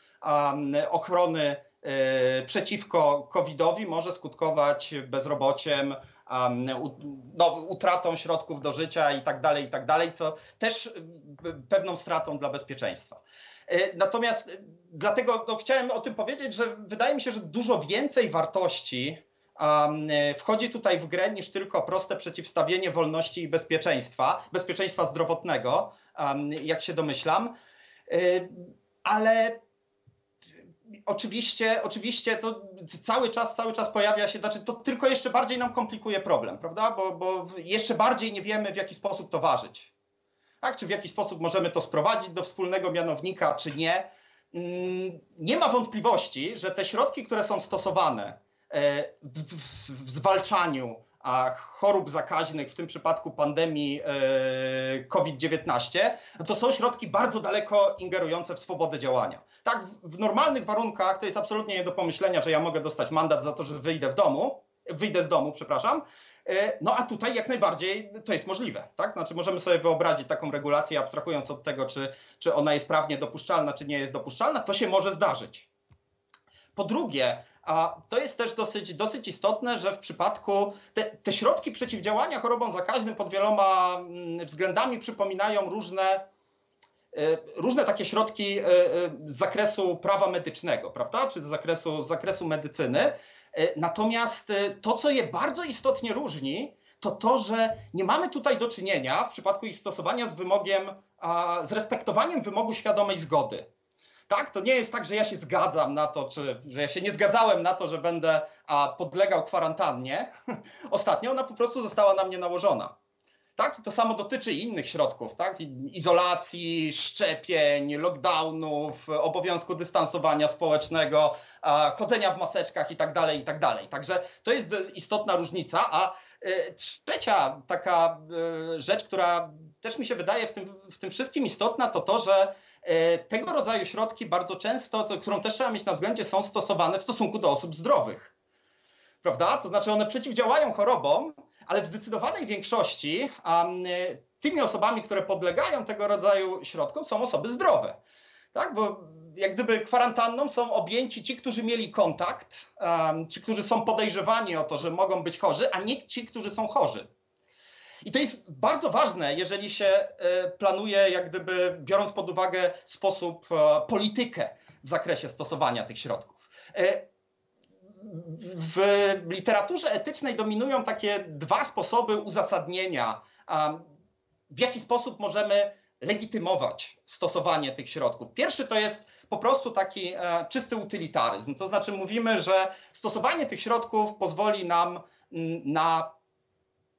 ochrony e, przeciwko COVID-owi może skutkować bezrobociem, no, utratą środków do życia i tak dalej, i tak dalej, co też pewną stratą dla bezpieczeństwa. E, natomiast e, dlatego no, chciałem o tym powiedzieć, że wydaje mi się, że dużo więcej wartości um, wchodzi tutaj w grę niż tylko proste przeciwstawienie wolności i bezpieczeństwa, bezpieczeństwa zdrowotnego, um, jak się domyślam. Ale oczywiście, oczywiście to cały czas, cały czas pojawia się, znaczy to tylko jeszcze bardziej nam komplikuje problem, prawda? Bo, bo jeszcze bardziej nie wiemy, w jaki sposób to ważyć tak? czy w jaki sposób możemy to sprowadzić do wspólnego mianownika, czy nie. Mm, nie ma wątpliwości, że te środki, które są stosowane e, w, w, w zwalczaniu chorób zakaźnych, w tym przypadku pandemii e, COVID-19, to są środki bardzo daleko ingerujące w swobodę działania. Tak, w normalnych warunkach to jest absolutnie nie do pomyślenia, że ja mogę dostać mandat za to, że wyjdę w domu, wyjdę z domu, przepraszam, no a tutaj jak najbardziej to jest możliwe, tak? Znaczy możemy sobie wyobrazić taką regulację, abstrahując od tego, czy, czy ona jest prawnie dopuszczalna, czy nie jest dopuszczalna, to się może zdarzyć. Po drugie, a to jest też dosyć, dosyć istotne, że w przypadku te, te środki przeciwdziałania chorobom zakaźnym pod wieloma mm, względami przypominają różne, e, różne takie środki e, z zakresu prawa medycznego, prawda? Czy z zakresu, z zakresu medycyny. E, natomiast e, to, co je bardzo istotnie różni, to to, że nie mamy tutaj do czynienia w przypadku ich stosowania z wymogiem, z respektowaniem wymogu świadomej zgody. Tak, to nie jest tak, że ja się zgadzam na to, czy że ja się nie zgadzałem na to, że będę podlegał kwarantannie. Ostatnio ona po prostu została na mnie nałożona. Tak? I to samo dotyczy innych środków, tak? izolacji, szczepień, lockdownów, obowiązku dystansowania społecznego, chodzenia w maseczkach i tak dalej, i tak dalej. Także to jest istotna różnica. A e, trzecia taka e, rzecz, która też mi się wydaje w tym, w tym wszystkim istotna, to to, że e, tego rodzaju środki bardzo często, to, którą też trzeba mieć na względzie, są stosowane w stosunku do osób zdrowych. Prawda? To znaczy one przeciwdziałają chorobom, ale w zdecydowanej większości um, tymi osobami, które podlegają tego rodzaju środkom, są osoby zdrowe. Tak? Bo jak gdyby kwarantanną są objęci ci, którzy mieli kontakt, um, ci, którzy są podejrzewani o to, że mogą być chorzy, a nie ci, którzy są chorzy. I to jest bardzo ważne, jeżeli się e, planuje, jak gdyby biorąc pod uwagę sposób, e, politykę w zakresie stosowania tych środków. W literaturze etycznej dominują takie dwa sposoby uzasadnienia, w jaki sposób możemy legitymować stosowanie tych środków. Pierwszy to jest po prostu taki e, czysty utylitaryzm, to znaczy mówimy, że stosowanie tych środków pozwoli nam mm, na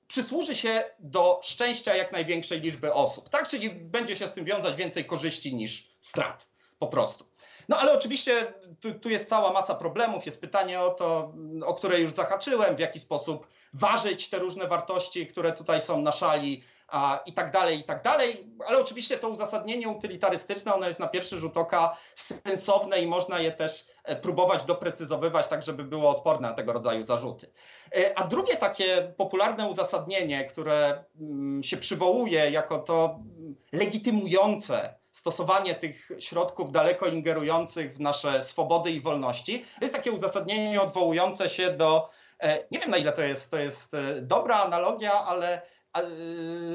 przysłuży się do szczęścia jak największej liczby osób, tak? Czyli będzie się z tym wiązać więcej korzyści niż strat, po prostu. No ale oczywiście tu, tu, jest cała masa problemów. Jest pytanie o to, o które już zahaczyłem, w jaki sposób ważyć te różne wartości, które tutaj są na szali a, i tak dalej, i tak dalej. Ale oczywiście to uzasadnienie utylitarystyczne, ono jest na pierwszy rzut oka sensowne i można je też e, próbować doprecyzowywać, tak żeby było odporne na tego rodzaju zarzuty. E, a drugie takie popularne uzasadnienie, które mm, się przywołuje jako to mm, legitymujące stosowanie tych środków daleko ingerujących w nasze swobody i wolności. Jest takie uzasadnienie odwołujące się do, e, nie wiem na ile to jest, to jest e, dobra analogia, ale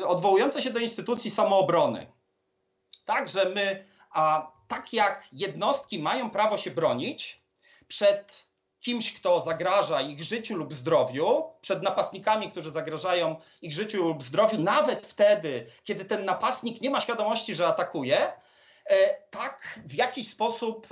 odwołujące się do instytucji samoobrony. Tak, że my, a, tak jak jednostki mają prawo się bronić przed kimś, kto zagraża ich życiu lub zdrowiu, przed napastnikami, którzy zagrażają ich życiu lub zdrowiu, nawet wtedy, kiedy ten napastnik nie ma świadomości, że atakuje, e, tak w jakiś sposób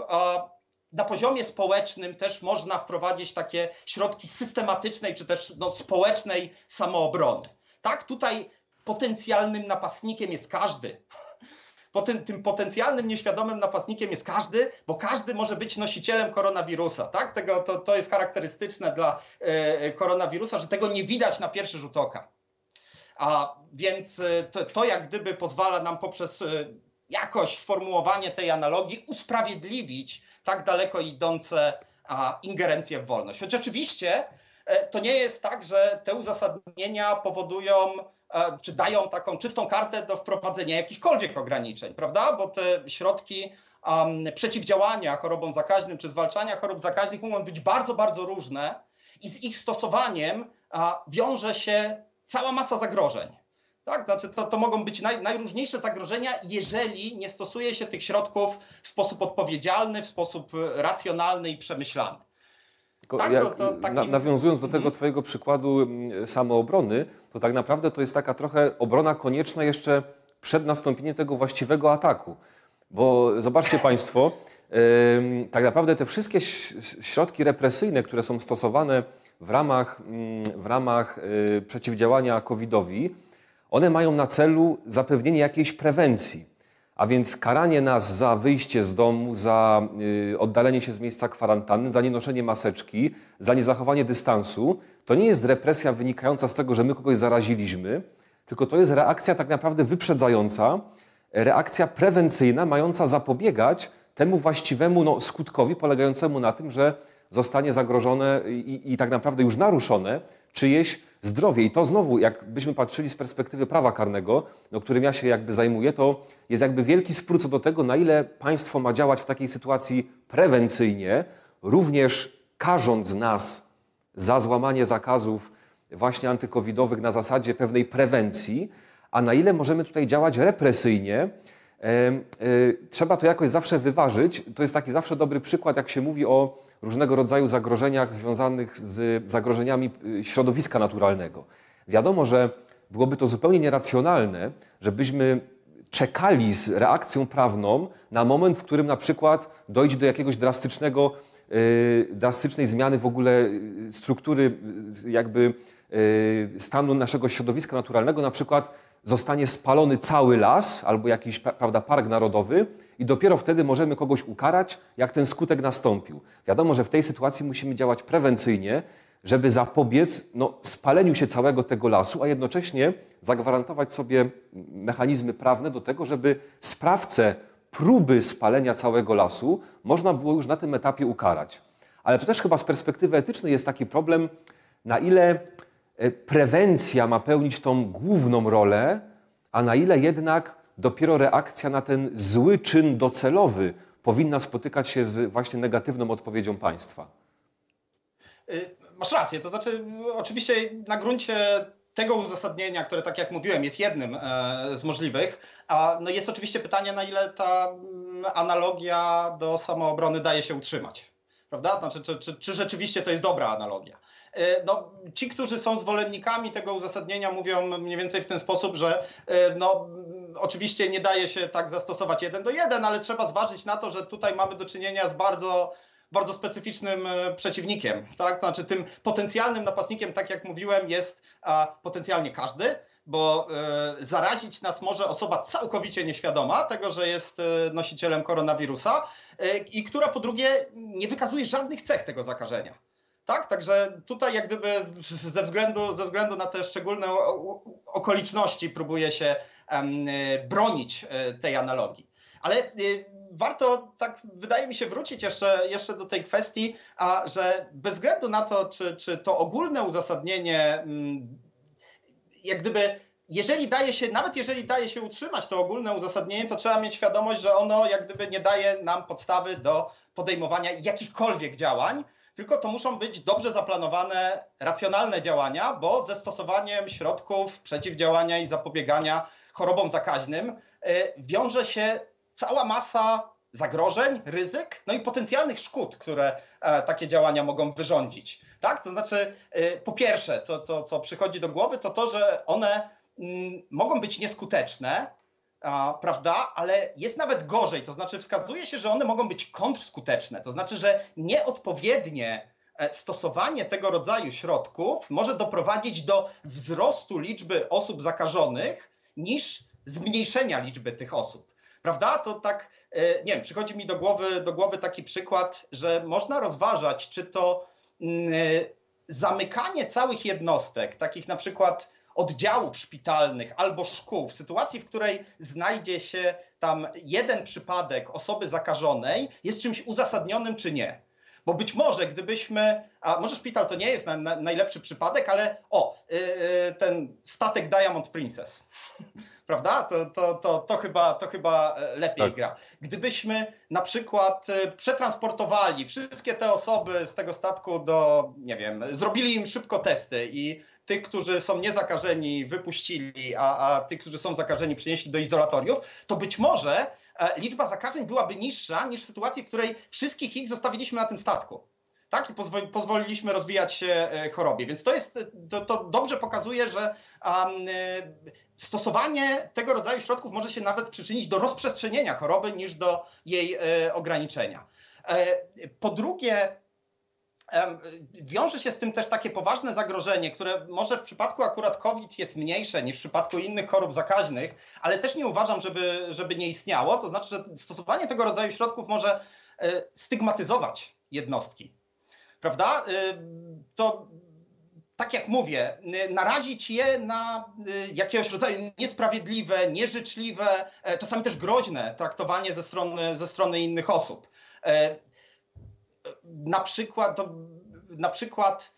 na poziomie społecznym też można wprowadzić takie środki systematycznej czy też no, społecznej samoobrony. Tak, tutaj potencjalnym napastnikiem jest każdy. Potem, tym potencjalnym nieświadomym napastnikiem jest każdy, bo każdy może być nosicielem koronawirusa. Tak? Tego, to, to jest charakterystyczne dla e, koronawirusa, że tego nie widać na pierwszy rzut oka. A więc e, to, to jak gdyby pozwala nam poprzez e, jakoś sformułowanie tej analogii usprawiedliwić tak daleko idące a, ingerencje w wolność. Choć oczywiście e, to nie jest tak, że te uzasadnienia powodują, e, czy dają taką czystą kartę do wprowadzenia jakichkolwiek ograniczeń, prawda? Bo te środki um, przeciwdziałania chorobom zakaźnym czy zwalczania chorób zakaźnych mogą być bardzo, bardzo różne i z ich stosowaniem a, wiąże się cała masa zagrożeń. Tak, znaczy to, to mogą być naj, najróżniejsze zagrożenia, jeżeli nie stosuje się tych środków w sposób odpowiedzialny, w sposób e, racjonalny i przemyślany. Tak, jak, to, to takim... na, nawiązując do tego mhm. Twojego przykładu samoobrony, to tak naprawdę to jest taka trochę obrona konieczna jeszcze przed nastąpieniem tego właściwego ataku. Bo zobaczcie Państwo, tak naprawdę te wszystkie środki represyjne, które są stosowane w ramach, yy, w ramach yy, przeciwdziałania COVID-owi, one mają na celu zapewnienie jakiejś prewencji. A więc karanie nas za wyjście z domu, za y, oddalenie się z miejsca kwarantanny, za nienoszenie maseczki, za niezachowanie dystansu, to nie jest represja wynikająca z tego, że my kogoś zaraziliśmy, tylko to jest reakcja tak naprawdę wyprzedzająca, reakcja prewencyjna, mająca zapobiegać temu właściwemu no, skutkowi polegającemu na tym, że zostanie zagrożone i, i tak naprawdę już naruszone czyjeś zdrowie. I to znowu, jakbyśmy patrzyli z perspektywy prawa karnego, no, którym ja się jakby zajmuję, to jest jakby wielki spór co do tego, na ile państwo ma działać w takiej sytuacji prewencyjnie, również karząc nas za złamanie zakazów właśnie antykowidowych na zasadzie pewnej prewencji, a na ile możemy tutaj działać represyjnie. E, trzeba to jakoś zawsze wyważyć. To jest taki zawsze dobry przykład, jak się mówi o różnego rodzaju zagrożeniach związanych z zagrożeniami y, środowiska naturalnego. Wiadomo, że byłoby to zupełnie nieracjonalne, żebyśmy czekali z reakcją prawną na moment, w którym na przykład dojdzie do jakiegoś drastycznego, yy, drastycznej zmiany w ogóle y, struktury jakby stanu naszego środowiska naturalnego, na przykład zostanie spalony cały las albo jakiś prawda, park narodowy i dopiero wtedy możemy kogoś ukarać, jak ten skutek nastąpił. Wiadomo, że w tej sytuacji musimy działać prewencyjnie, żeby zapobiec no, spaleniu się całego tego lasu, a jednocześnie zagwarantować sobie mechanizmy prawne do tego, żeby sprawcę próby spalenia całego lasu można było już na tym etapie ukarać. Ale to też chyba z perspektywy etycznej jest taki problem, na ile prewencja ma pełnić tą główną rolę, a na ile jednak dopiero reakcja na ten zły czyn docelowy powinna spotykać się z właśnie negatywną odpowiedzią państwa. Y, masz rację, to znaczy oczywiście na gruncie tego uzasadnienia, które tak jak mówiłem jest jednym e, z możliwych, a no jest oczywiście pytanie na ile ta mm, analogia do samoobrony daje się utrzymać. Prawda? Znaczy, czy, czy, czy rzeczywiście to jest dobra analogia? E, no, ci, którzy są zwolennikami tego uzasadnienia, mówią mniej więcej w ten sposób, że e, no, oczywiście nie daje się tak zastosować jeden do jeden, ale trzeba zważyć na to, że tutaj mamy do czynienia z bardzo bardzo specyficznym e, przeciwnikiem, tak? Znaczy tym potencjalnym napastnikiem, tak jak mówiłem, jest a, potencjalnie każdy, bo e, zarazić nas może osoba całkowicie nieświadoma tego, że jest e, nosicielem koronawirusa e, i która po drugie nie wykazuje żadnych cech tego zakażenia. Tak, także tutaj jak gdyby ze względu, ze względu na te szczególne okoliczności próbuje się bronić e, tej analogii. Ale e, warto, tak wydaje mi się, wrócić jeszcze, jeszcze do tej kwestii, a że bez względu na to, czy, czy to ogólne uzasadnienie, mm, jak gdyby, jeżeli daje się, nawet jeżeli daje się utrzymać to ogólne uzasadnienie, to trzeba mieć świadomość, że ono jak gdyby nie daje nam podstawy do podejmowania jakichkolwiek działań, tylko to muszą być dobrze zaplanowane, racjonalne działania, bo ze stosowaniem środków przeciwdziałania i zapobiegania chorobom zakaźnym wiąże się cała masa zagrożeń, ryzyk, no i potencjalnych szkód, które e, takie działania mogą wyrządzić. Tak? To znaczy, e, po pierwsze, co, co, co przychodzi do głowy, to to, że one mm, mogą być nieskuteczne, a, prawda, ale jest nawet gorzej, to znaczy wskazuje się, że one mogą być kontrskuteczne, to znaczy, że nieodpowiednie e, stosowanie tego rodzaju środków może doprowadzić do wzrostu liczby osób zakażonych niż zmniejszenia liczby tych osób. Prawda? To tak, e, nie wiem, przychodzi mi do głowy, do głowy taki przykład, że można rozważać, czy to mm, e, zamykanie całych jednostek, takich na przykład oddziałów szpitalnych albo szkół, w sytuacji, w której znajdzie się tam jeden przypadek osoby zakażonej, jest czymś uzasadnionym czy nie. Bo być może, gdybyśmy, a może szpital to nie jest na, na, najlepszy przypadek, ale o, yy, ten statek Diamond Princess, prawda? To, to, to, to, chyba, to chyba e, lepiej tak. gra. Gdybyśmy na przykład e, przetransportowali wszystkie te osoby z tego statku do, nie wiem, zrobili im szybko testy i tych, którzy są niezakażeni, wypuścili, a, a tych, którzy są zakażeni, przynieśli do izolatoriów, to być może e, liczba zakażeń byłaby niższa niż w sytuacji, w której wszystkich ich zostawiliśmy na tym statku tak? I pozwoliliśmy rozwijać się e, chorobie. Więc to jest, to, to dobrze pokazuje, że um, stosowanie tego rodzaju środków może się nawet przyczynić do rozprzestrzenienia choroby niż do jej e, ograniczenia. E, po drugie, Wiąże się z tym też takie poważne zagrożenie, które może w przypadku akurat COVID jest mniejsze niż w przypadku innych chorób zakaźnych, ale też nie uważam, żeby, żeby nie istniało. To znaczy, że stosowanie tego rodzaju środków może stygmatyzować jednostki prawda? Y, to tak jak mówię, y, narazić je na y, jakiegoś rodzaju niesprawiedliwe, nieżyczliwe, e, czasami też groźne traktowanie ze strony, ze strony innych osób. E, na przykład, na przykład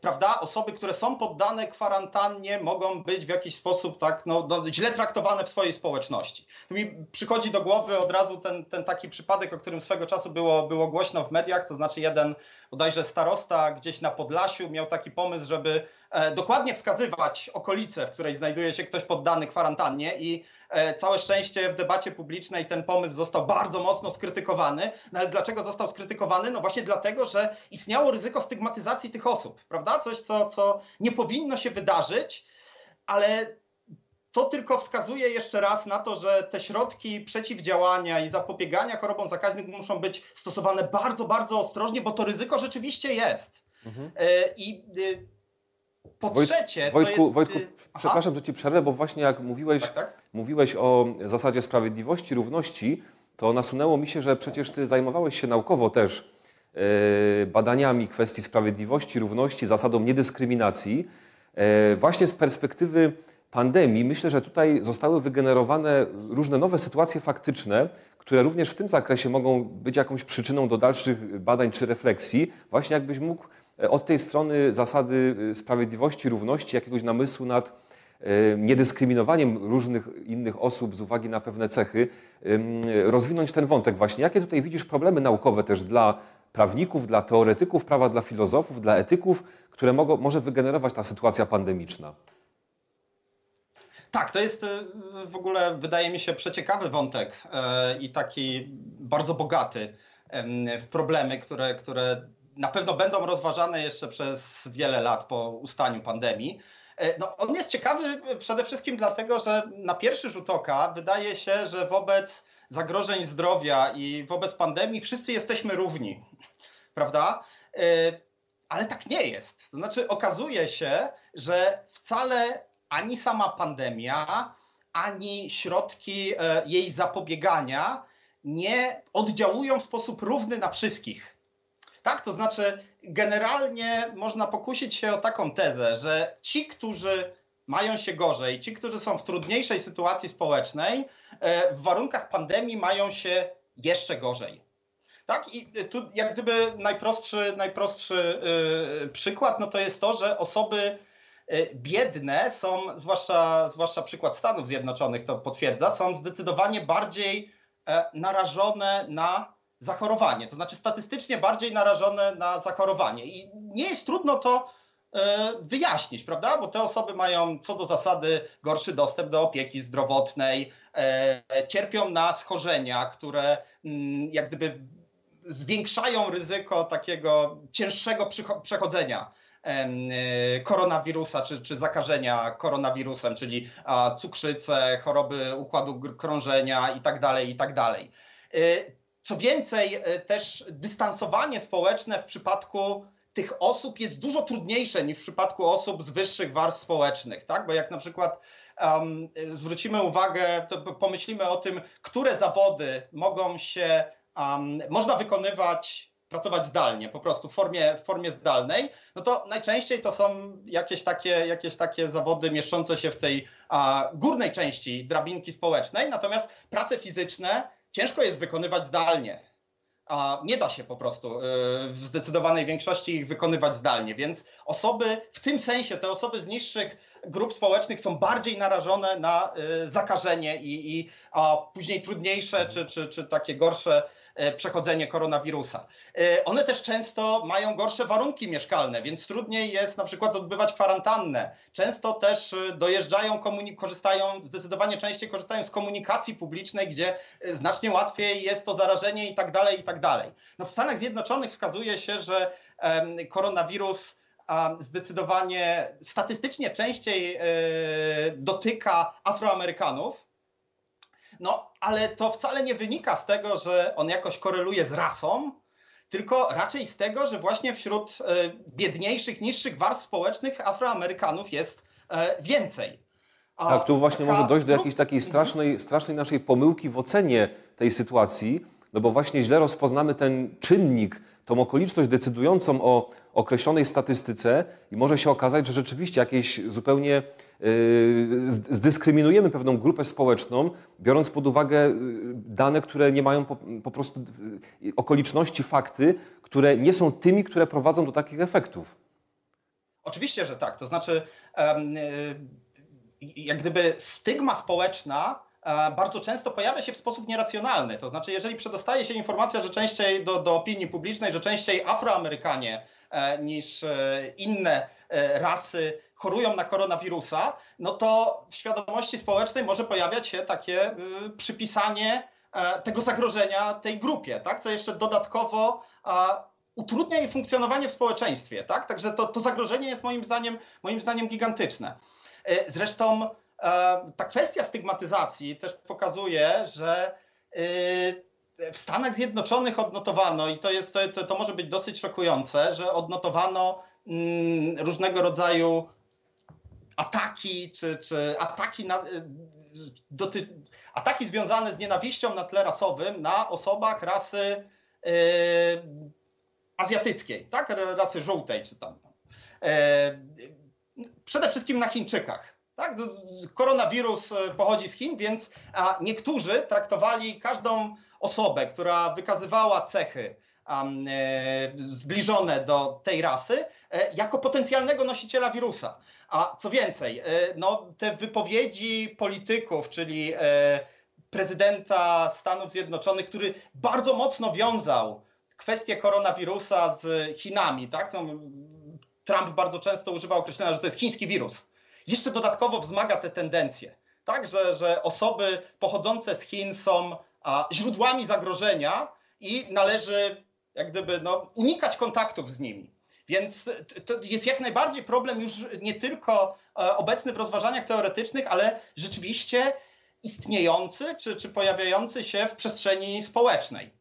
prawda, osoby, które są poddane kwarantannie, mogą być w jakiś sposób tak no, no, źle traktowane w swojej społeczności. Tu mi przychodzi do głowy od razu ten, ten taki przypadek, o którym swego czasu było, było głośno w mediach, to znaczy jeden bodajże starosta gdzieś na Podlasiu miał taki pomysł, żeby e, dokładnie wskazywać okolice, w której znajduje się ktoś poddany kwarantannie i e, całe szczęście w debacie publicznej ten pomysł został bardzo mocno skrytykowany. No ale dlaczego został skrytykowany? No właśnie dlatego, że istniało ryzyko stygmatyzacji tych osób, prawda? Coś, co, co nie powinno się wydarzyć, ale to tylko wskazuje jeszcze raz na to, że te środki przeciwdziałania i zapobiegania chorobom zakaźnym muszą być stosowane bardzo, bardzo ostrożnie, bo to ryzyko rzeczywiście jest. Mhm. E, I e, po Wojt, trzecie, Wojtku, jest... Wojtku, przepraszam, że ci przerwę, bo właśnie jak mówiłeś, tak, tak? mówiłeś o zasadzie sprawiedliwości, równości, to nasunęło mi się, że przecież ty zajmowałeś się naukowo też badaniami kwestii sprawiedliwości, równości, zasadą niedyskryminacji. Właśnie z perspektywy pandemii myślę, że tutaj zostały wygenerowane różne nowe sytuacje faktyczne, które również w tym zakresie mogą być jakąś przyczyną do dalszych badań czy refleksji. Właśnie jakbyś mógł e, od tej strony zasady e, sprawiedliwości, równości, jakiegoś namysłu nad e, niedyskryminowaniem różnych innych osób z uwagi na pewne cechy, rozwinąć ten wątek właśnie. Jakie tutaj widzisz problemy naukowe też dla prawników, dla teoretyków prawa, dla filozofów, dla etyków, które mogą, może wygenerować ta sytuacja pandemiczna? Tak, to jest y, w ogóle, wydaje mi się, przeciekawy wątek e, i taki bardzo bogaty w problemy, które, które na pewno będą rozważane jeszcze przez wiele lat po ustaniu pandemii. E, no, on jest ciekawy przede wszystkim dlatego, że na pierwszy rzut oka wydaje się, że wobec zagrożeń zdrowia i wobec pandemii wszyscy jesteśmy równi, prawda? E, ale tak nie jest. To znaczy, okazuje się, że wcale ani sama pandemia, ani środki e, jej zapobiegania nie oddziałują w sposób równy na wszystkich. Tak, to znaczy, generalnie można pokusić się o taką tezę, że ci, którzy mają się gorzej, ci, którzy są w trudniejszej sytuacji społecznej, e, w warunkach pandemii mają się jeszcze gorzej. Tak, i tu jak gdyby najprostszy, najprostszy yy, przykład, no to jest to, że osoby E, biedne są, zwłaszcza, zwłaszcza przykład Stanów Zjednoczonych to potwierdza, są zdecydowanie bardziej e, narażone na zachorowanie, to znaczy statystycznie bardziej narażone na zachorowanie. I nie jest trudno to e, wyjaśnić, prawda? Bo te osoby mają co do zasady gorszy dostęp do opieki zdrowotnej, e, cierpią na schorzenia, które mm, jak gdyby zwiększają ryzyko takiego cięższego przechodzenia E, koronawirusa czy, czy zakażenia koronawirusem, czyli cukrzycę, choroby układu krążenia itd. Tak itd. Tak e, co więcej, e, też dystansowanie społeczne w przypadku tych osób jest dużo trudniejsze niż w przypadku osób z wyższych warstw społecznych, tak? Bo jak na przykład um, zwrócimy uwagę, to pomyślimy o tym, które zawody mogą się, um, można wykonywać pracować zdalnie, po prostu w formie, w formie zdalnej, no to najczęściej to są jakieś takie, jakieś takie zawody mieszczące się w tej a, górnej części drabinki społecznej, natomiast prace fizyczne ciężko jest wykonywać zdalnie. A nie da się po prostu y, w zdecydowanej większości ich wykonywać zdalnie, więc osoby w tym sensie, te osoby z niższych grup społecznych są bardziej narażone na y, zakażenie i, i a później trudniejsze czy, czy, czy takie gorsze przechodzenie koronawirusa. E, one też często mają gorsze warunki mieszkalne, więc trudniej jest na przykład odbywać kwarantannę. Często też e, dojeżdżają, korzystają, zdecydowanie częściej korzystają z komunikacji publicznej, gdzie znacznie łatwiej jest to zarażenie i tak dalej, i tak dalej. No w Stanach Zjednoczonych wskazuje się, że koronawirus zdecydowanie statystycznie częściej dotyka Afroamerykanów, no, ale to wcale nie wynika z tego, że on jakoś koreluje z rasą, tylko raczej z tego, że właśnie wśród e, biedniejszych, niższych warstw społecznych Afroamerykanów jest e, więcej. A tak, tu właśnie może dojść do jakiejś takiej strasznej, strasznej naszej pomyłki w ocenie tej sytuacji, no bo właśnie źle rozpoznamy ten czynnik, tą okoliczność decydującą o określonej statystyce i może się okazać, że rzeczywiście jakieś zupełnie yy, zdyskryminujemy pewną grupę społeczną, biorąc pod uwagę yy, dane, które nie mają po, po prostu yy, okoliczności, fakty, które nie są tymi, które prowadzą do takich efektów. Oczywiście, że tak. To znaczy, jak gdyby stygma społeczna bardzo często pojawia się w sposób nieracjonalny. To znaczy, jeżeli przedostaje się informacja, że częściej do, do opinii publicznej, że częściej Afroamerykanie e, niż e, inne rasy chorują na koronawirusa, no to w świadomości społecznej może pojawiać się takie przypisanie tego zagrożenia tej grupie, tak? co jeszcze dodatkowo utrudnia jej funkcjonowanie w społeczeństwie. Tak? Także to, to zagrożenie jest moim zdaniem, moim zdaniem gigantyczne. Zresztą E, ta kwestia stygmatyzacji też pokazuje, że y, w Stanach Zjednoczonych odnotowano, i to, jest, to, to może być dosyć szokujące, że odnotowano mm, różnego rodzaju ataki, czy, czy ataki, na, y, doty, ataki związane z nienawiścią na tle rasowym na osobach rasy yy, azjatyckiej, tak? rasy żółtej, czy tam. Yy, przede wszystkim na Chińczykach. Tak? Koronawirus e, pochodzi z Chin, więc niektórzy traktowali każdą osobę, która wykazywała cechy e, zbliżone do tej rasy, e, jako potencjalnego nosiciela wirusa. A co więcej, no, te wypowiedzi polityków, czyli prezydenta Stanów Zjednoczonych, który bardzo mocno wiązał kwestię koronawirusa z Chinami, tak? No, Trump bardzo często używał określenia, że to jest chiński wirus jeszcze dodatkowo wzmaga te tendencje. Tak, że, że osoby pochodzące z Chin są a, źródłami zagrożenia i należy jak gdyby no, unikać kontaktów z nimi. Więc to jest jak najbardziej problem już nie tylko e, obecny w rozważaniach teoretycznych, ale rzeczywiście istniejący czy, czy pojawiający się w przestrzeni społecznej.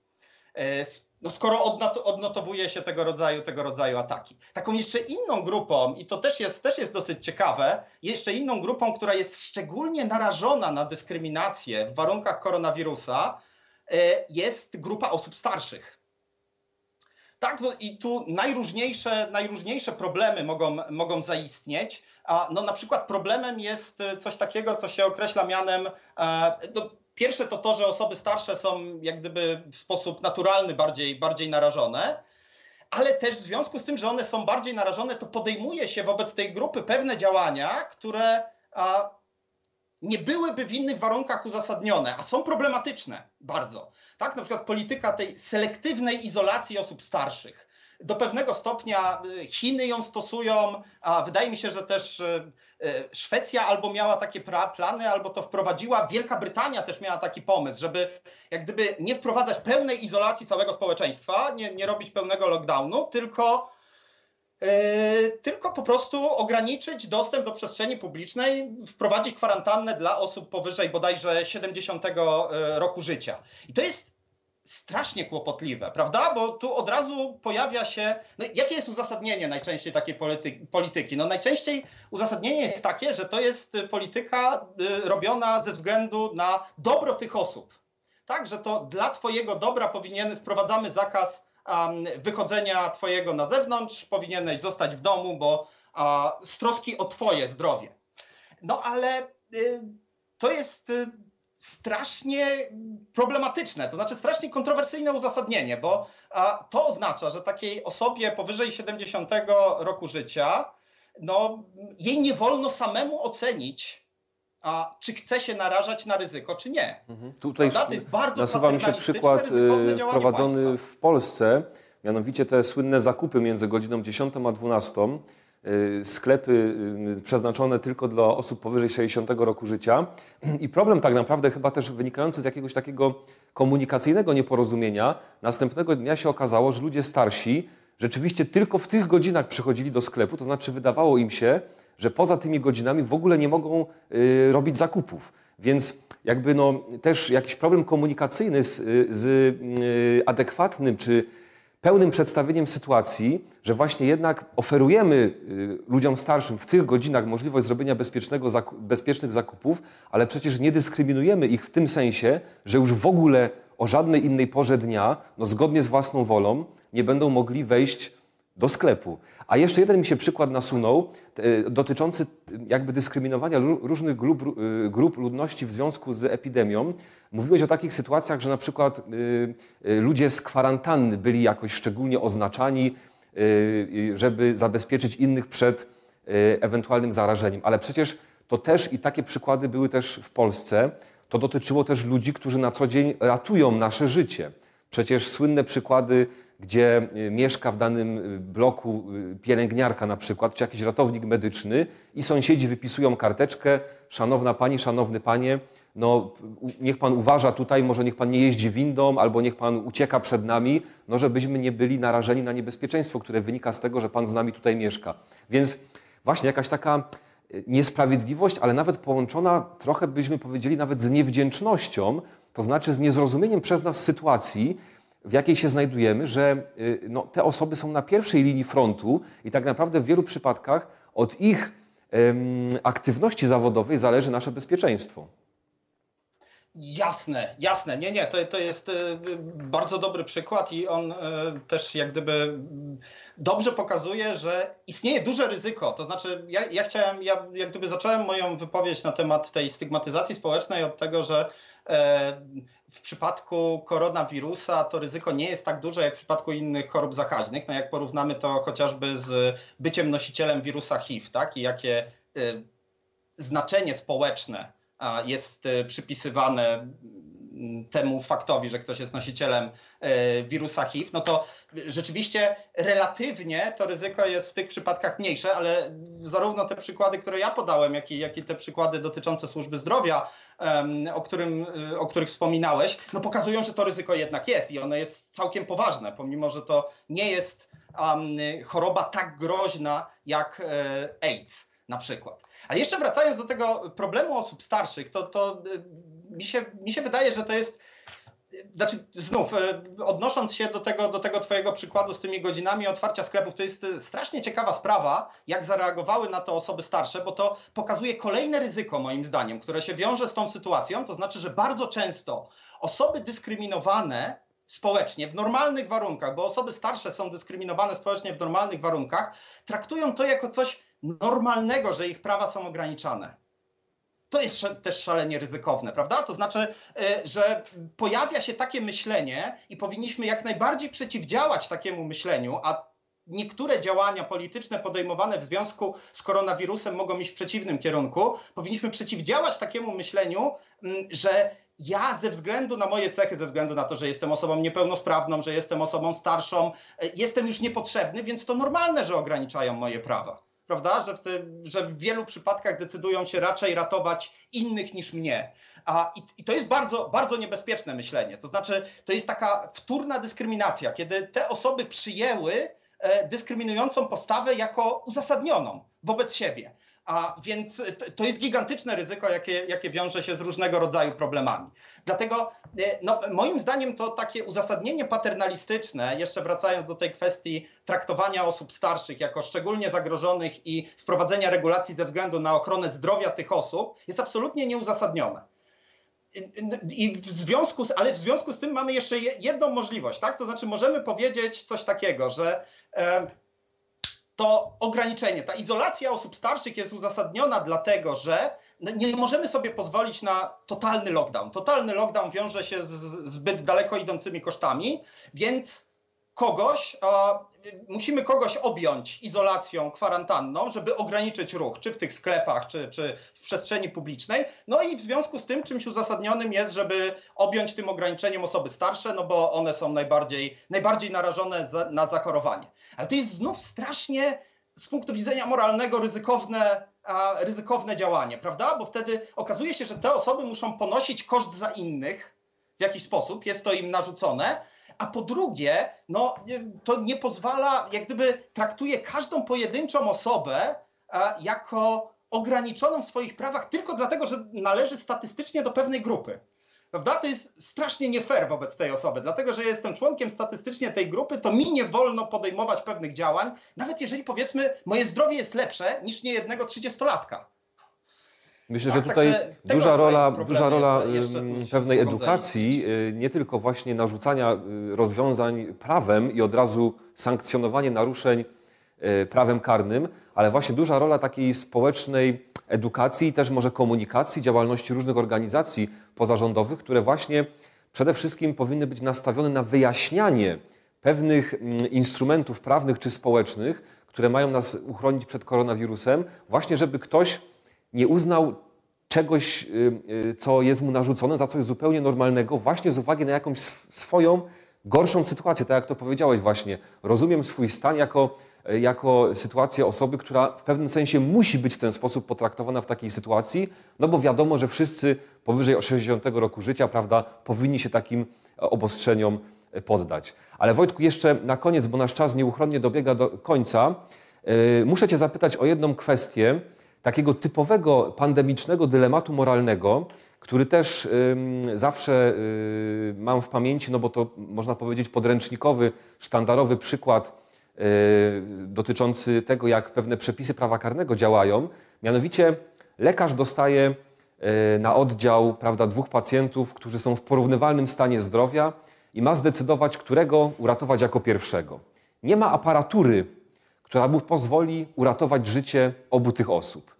E, no skoro odnotowuje się tego rodzaju, tego rodzaju ataki. Taką jeszcze inną grupą, i to też jest, też jest dosyć ciekawe, jeszcze inną grupą, która jest szczególnie narażona na dyskryminację w warunkach koronawirusa, e, jest grupa osób starszych. Tak, i tu najróżniejsze, najróżniejsze problemy mogą, mogą zaistnieć. A no, na przykład problemem jest coś takiego, co się określa mianem, e, no, Pierwsze to to, że osoby starsze są jak gdyby w sposób naturalny bardziej, bardziej narażone, ale też w związku z tym, że one są bardziej narażone, to podejmuje się wobec tej grupy pewne działania, które a, nie byłyby w innych warunkach uzasadnione, a są problematyczne bardzo. Tak, na przykład polityka tej selektywnej izolacji osób starszych. Do pewnego stopnia y, Chiny ją stosują, a wydaje mi się, że też y, y, Szwecja albo miała takie plany, albo to wprowadziła. Wielka Brytania też miała taki pomysł, żeby jak gdyby nie wprowadzać pełnej izolacji całego społeczeństwa, nie, nie robić pełnego lockdownu, tylko tylko po prostu ograniczyć dostęp do przestrzeni publicznej, wprowadzić kwarantannę dla osób powyżej bodajże 70 yy, roku życia. I to jest strasznie kłopotliwe, prawda? Bo tu od razu pojawia się. No, jakie jest uzasadnienie najczęściej takiej polityki, polityki? No najczęściej uzasadnienie jest takie, że to jest polityka yy, robiona ze względu na dobro tych osób. Tak, że to dla Twojego dobra powinien wprowadzamy zakaz wychodzenia twojego na zewnątrz, powinieneś zostać w domu, bo z troski o twoje zdrowie. No ale y, to jest y, strasznie problematyczne, to znaczy strasznie kontrowersyjne uzasadnienie, bo to oznacza, że takiej osobie powyżej 70 roku życia, no, jej nie wolno samemu ocenić, a czy chce się narażać na ryzyko, czy nie. Mhm. Tutaj to jest bardzo nasuwa mi się przykład y, wprowadzony w Polsce, mianowicie te słynne zakupy między godziną 10 a 12, y, sklepy y, przeznaczone tylko dla osób powyżej 60 roku życia. I problem tak naprawdę chyba też wynikający z jakiegoś takiego komunikacyjnego nieporozumienia, następnego dnia się okazało, że ludzie starsi rzeczywiście tylko w tych godzinach przychodzili do sklepu, to znaczy wydawało im się, że poza tymi godzinami w ogóle nie mogą y, robić zakupów. Więc jakby no, też jakiś problem komunikacyjny z, z y, adekwatnym czy pełnym przedstawieniem sytuacji, że właśnie jednak oferujemy y, ludziom starszym w tych godzinach możliwość zrobienia bezpiecznego, bezpiecznych zakupów, ale przecież nie dyskryminujemy ich w tym sensie, że już w ogóle o żadnej innej porze dnia, no zgodnie z własną wolą, nie będą mogli wejść do sklepu. A jeszcze jeden mi się przykład nasunął, dotyczący jakby dyskryminowania różnych grup, y, grup ludności w związku z epidemią. Mówiłeś o takich sytuacjach, że na przykład y, y, ludzie z kwarantanny byli jakoś szczególnie oznaczani, żeby zabezpieczyć innych przed ewentualnym zarażeniem. Ale przecież to też i takie przykłady były też w Polsce. To dotyczyło też ludzi, którzy na co dzień ratują nasze życie. Przecież słynne przykłady gdzie y, mieszka w danym y, bloku y, pielęgniarka na przykład, czy jakiś ratownik medyczny i sąsiedzi wypisują karteczkę, szanowna pani, szanowny panie, no niech pan uważa tutaj, może niech pan nie jeździ windą, albo niech pan ucieka przed nami, no żebyśmy nie byli narażeni na niebezpieczeństwo, które wynika z tego, że pan z nami tutaj mieszka. Więc właśnie jakaś taka niesprawiedliwość, ale nawet połączona trochę byśmy powiedzieli nawet z niewdzięcznością, to znaczy z niezrozumieniem przez nas sytuacji, w jakiej się znajdujemy, że y, no, te osoby są na pierwszej linii frontu i tak naprawdę w wielu przypadkach od ich aktywności zawodowej zależy nasze bezpieczeństwo. Jasne, jasne. Nie, nie, to, to jest y, bardzo dobry przykład i on y, też jak gdyby dobrze pokazuje, że istnieje duże ryzyko. To znaczy, ja, ja chciałem, ja jak gdyby zacząłem moją wypowiedź na temat tej stygmatyzacji społecznej od tego, że w przypadku koronawirusa to ryzyko nie jest tak duże jak w przypadku innych chorób zakaźnych. No jak porównamy to chociażby z byciem nosicielem wirusa HIV, tak? I jakie e, znaczenie społeczne jest e, przypisywane temu faktowi, że ktoś jest nosicielem e, wirusa HIV, no to rzeczywiście relatywnie to ryzyko jest w tych przypadkach mniejsze, ale zarówno te przykłady, które ja podałem, jak i, jak i te przykłady dotyczące służby zdrowia, o, którym, e, o których wspominałeś, no pokazują, że to ryzyko jednak jest i ono jest całkiem poważne, pomimo, że to nie jest um, choroba tak groźna jak e, AIDS na przykład. Ale jeszcze wracając do tego problemu osób starszych, to, to mi się, mi się wydaje, że to jest. Znaczy, znów, e, odnosząc się do tego, do tego Twojego przykładu z tymi godzinami otwarcia sklepów, to jest e, strasznie ciekawa sprawa, jak zareagowały na to osoby starsze, bo to pokazuje kolejne ryzyko, moim zdaniem, które się wiąże z tą sytuacją. To znaczy, że bardzo często osoby dyskryminowane społecznie w normalnych warunkach, bo osoby starsze są dyskryminowane społecznie w normalnych warunkach, traktują to jako coś normalnego, że ich prawa są ograniczane to jest też szalenie ryzykowne, prawda? To znaczy, e, że pojawia się takie myślenie i powinniśmy jak najbardziej przeciwdziałać takiemu myśleniu, a niektóre działania polityczne podejmowane w związku z koronawirusem mogą iść w przeciwnym kierunku. Powinniśmy przeciwdziałać takiemu myśleniu, że ja ze względu na moje cechy, ze względu na to, że jestem osobą niepełnosprawną, że jestem osobą starszą, e, jestem już niepotrzebny, więc to normalne, że ograniczają moje prawa. Prawda? Że w, te, że w wielu przypadkach decydują się raczej ratować innych niż mnie. A, i, I to jest bardzo, bardzo niebezpieczne myślenie. To znaczy, to jest taka wtórna dyskryminacja, kiedy te osoby przyjęły e, dyskryminującą postawę jako uzasadnioną wobec siebie. A więc to jest gigantyczne ryzyko, jakie, jakie wiąże się z różnego rodzaju problemami. Dlatego e, no, moim zdaniem to takie uzasadnienie paternalistyczne, jeszcze wracając do tej kwestii traktowania osób starszych jako szczególnie zagrożonych i wprowadzenia regulacji ze względu na ochronę zdrowia tych osób, jest absolutnie nieuzasadnione. I w związku z, ale w związku z tym mamy jeszcze jedną możliwość, tak? To znaczy możemy powiedzieć coś takiego, że e, to ograniczenie, ta izolacja osób starszych jest uzasadniona dlatego, że nie możemy sobie pozwolić na totalny lockdown. Totalny lockdown wiąże się z zbyt daleko idącymi kosztami, więc kogoś, musimy kogoś objąć izolacją, kwarantanną, żeby ograniczyć ruch, czy w tych sklepach, czy, czy w przestrzeni publicznej. No i w związku z tym czymś uzasadnionym jest, żeby objąć tym ograniczeniem osoby starsze, no bo one są najbardziej, najbardziej narażone za, na zachorowanie. Ale to jest znów strasznie z punktu widzenia moralnego ryzykowne, ryzykowne działanie, prawda? Bo wtedy okazuje się, że te osoby muszą ponosić koszt za innych w jakiś sposób, jest to im narzucone, a po drugie, no, to nie pozwala, jak gdyby traktuje każdą pojedynczą osobę jako ograniczoną w swoich prawach tylko dlatego, że należy statystycznie do pewnej grupy. Prawda? To jest strasznie nie fair wobec tej osoby, dlatego że jestem członkiem statystycznie tej grupy, to mi nie wolno podejmować pewnych działań, nawet jeżeli powiedzmy moje zdrowie jest lepsze niż niejednego trzydziestolatka. Myślę, tak, że tutaj duża rola, duża rola jeszcze, jeszcze pewnej edukacji, y, nie tylko właśnie narzucania y, rozwiązań prawem i od razu sankcjonowanie naruszeń y, prawem karnym, ale właśnie duża rola takiej społecznej edukacji i też może komunikacji, działalności różnych organizacji pozarządowych, które właśnie przede wszystkim powinny być nastawione na wyjaśnianie pewnych instrumentów prawnych czy społecznych, które mają nas uchronić przed koronawirusem, właśnie żeby ktoś nie uznał czegoś, y, y, co jest mu narzucone, za coś zupełnie normalnego, właśnie z uwagi na jakąś swoją gorszą sytuację, tak jak to powiedziałeś właśnie. Rozumiem swój stan jako, y, jako sytuację osoby, która w pewnym sensie musi być w ten sposób potraktowana w takiej sytuacji, no bo wiadomo, że wszyscy powyżej 60 roku życia, prawda, powinni się takim obostrzeniom poddać. Ale Wojtku, jeszcze na koniec, bo nasz czas nieuchronnie dobiega do końca, muszę Cię zapytać o jedną kwestię, takiego typowego pandemicznego dylematu moralnego, który też zawsze y, mam w pamięci, no bo to można powiedzieć podręcznikowy, sztandarowy przykład y, dotyczący tego, jak pewne przepisy prawa karnego działają. Mianowicie lekarz dostaje y, na oddział prawda, dwóch pacjentów, którzy są w porównywalnym stanie zdrowia i ma zdecydować, którego uratować jako pierwszego. Nie ma aparatury która mu pozwoli uratować życie obu tych osób.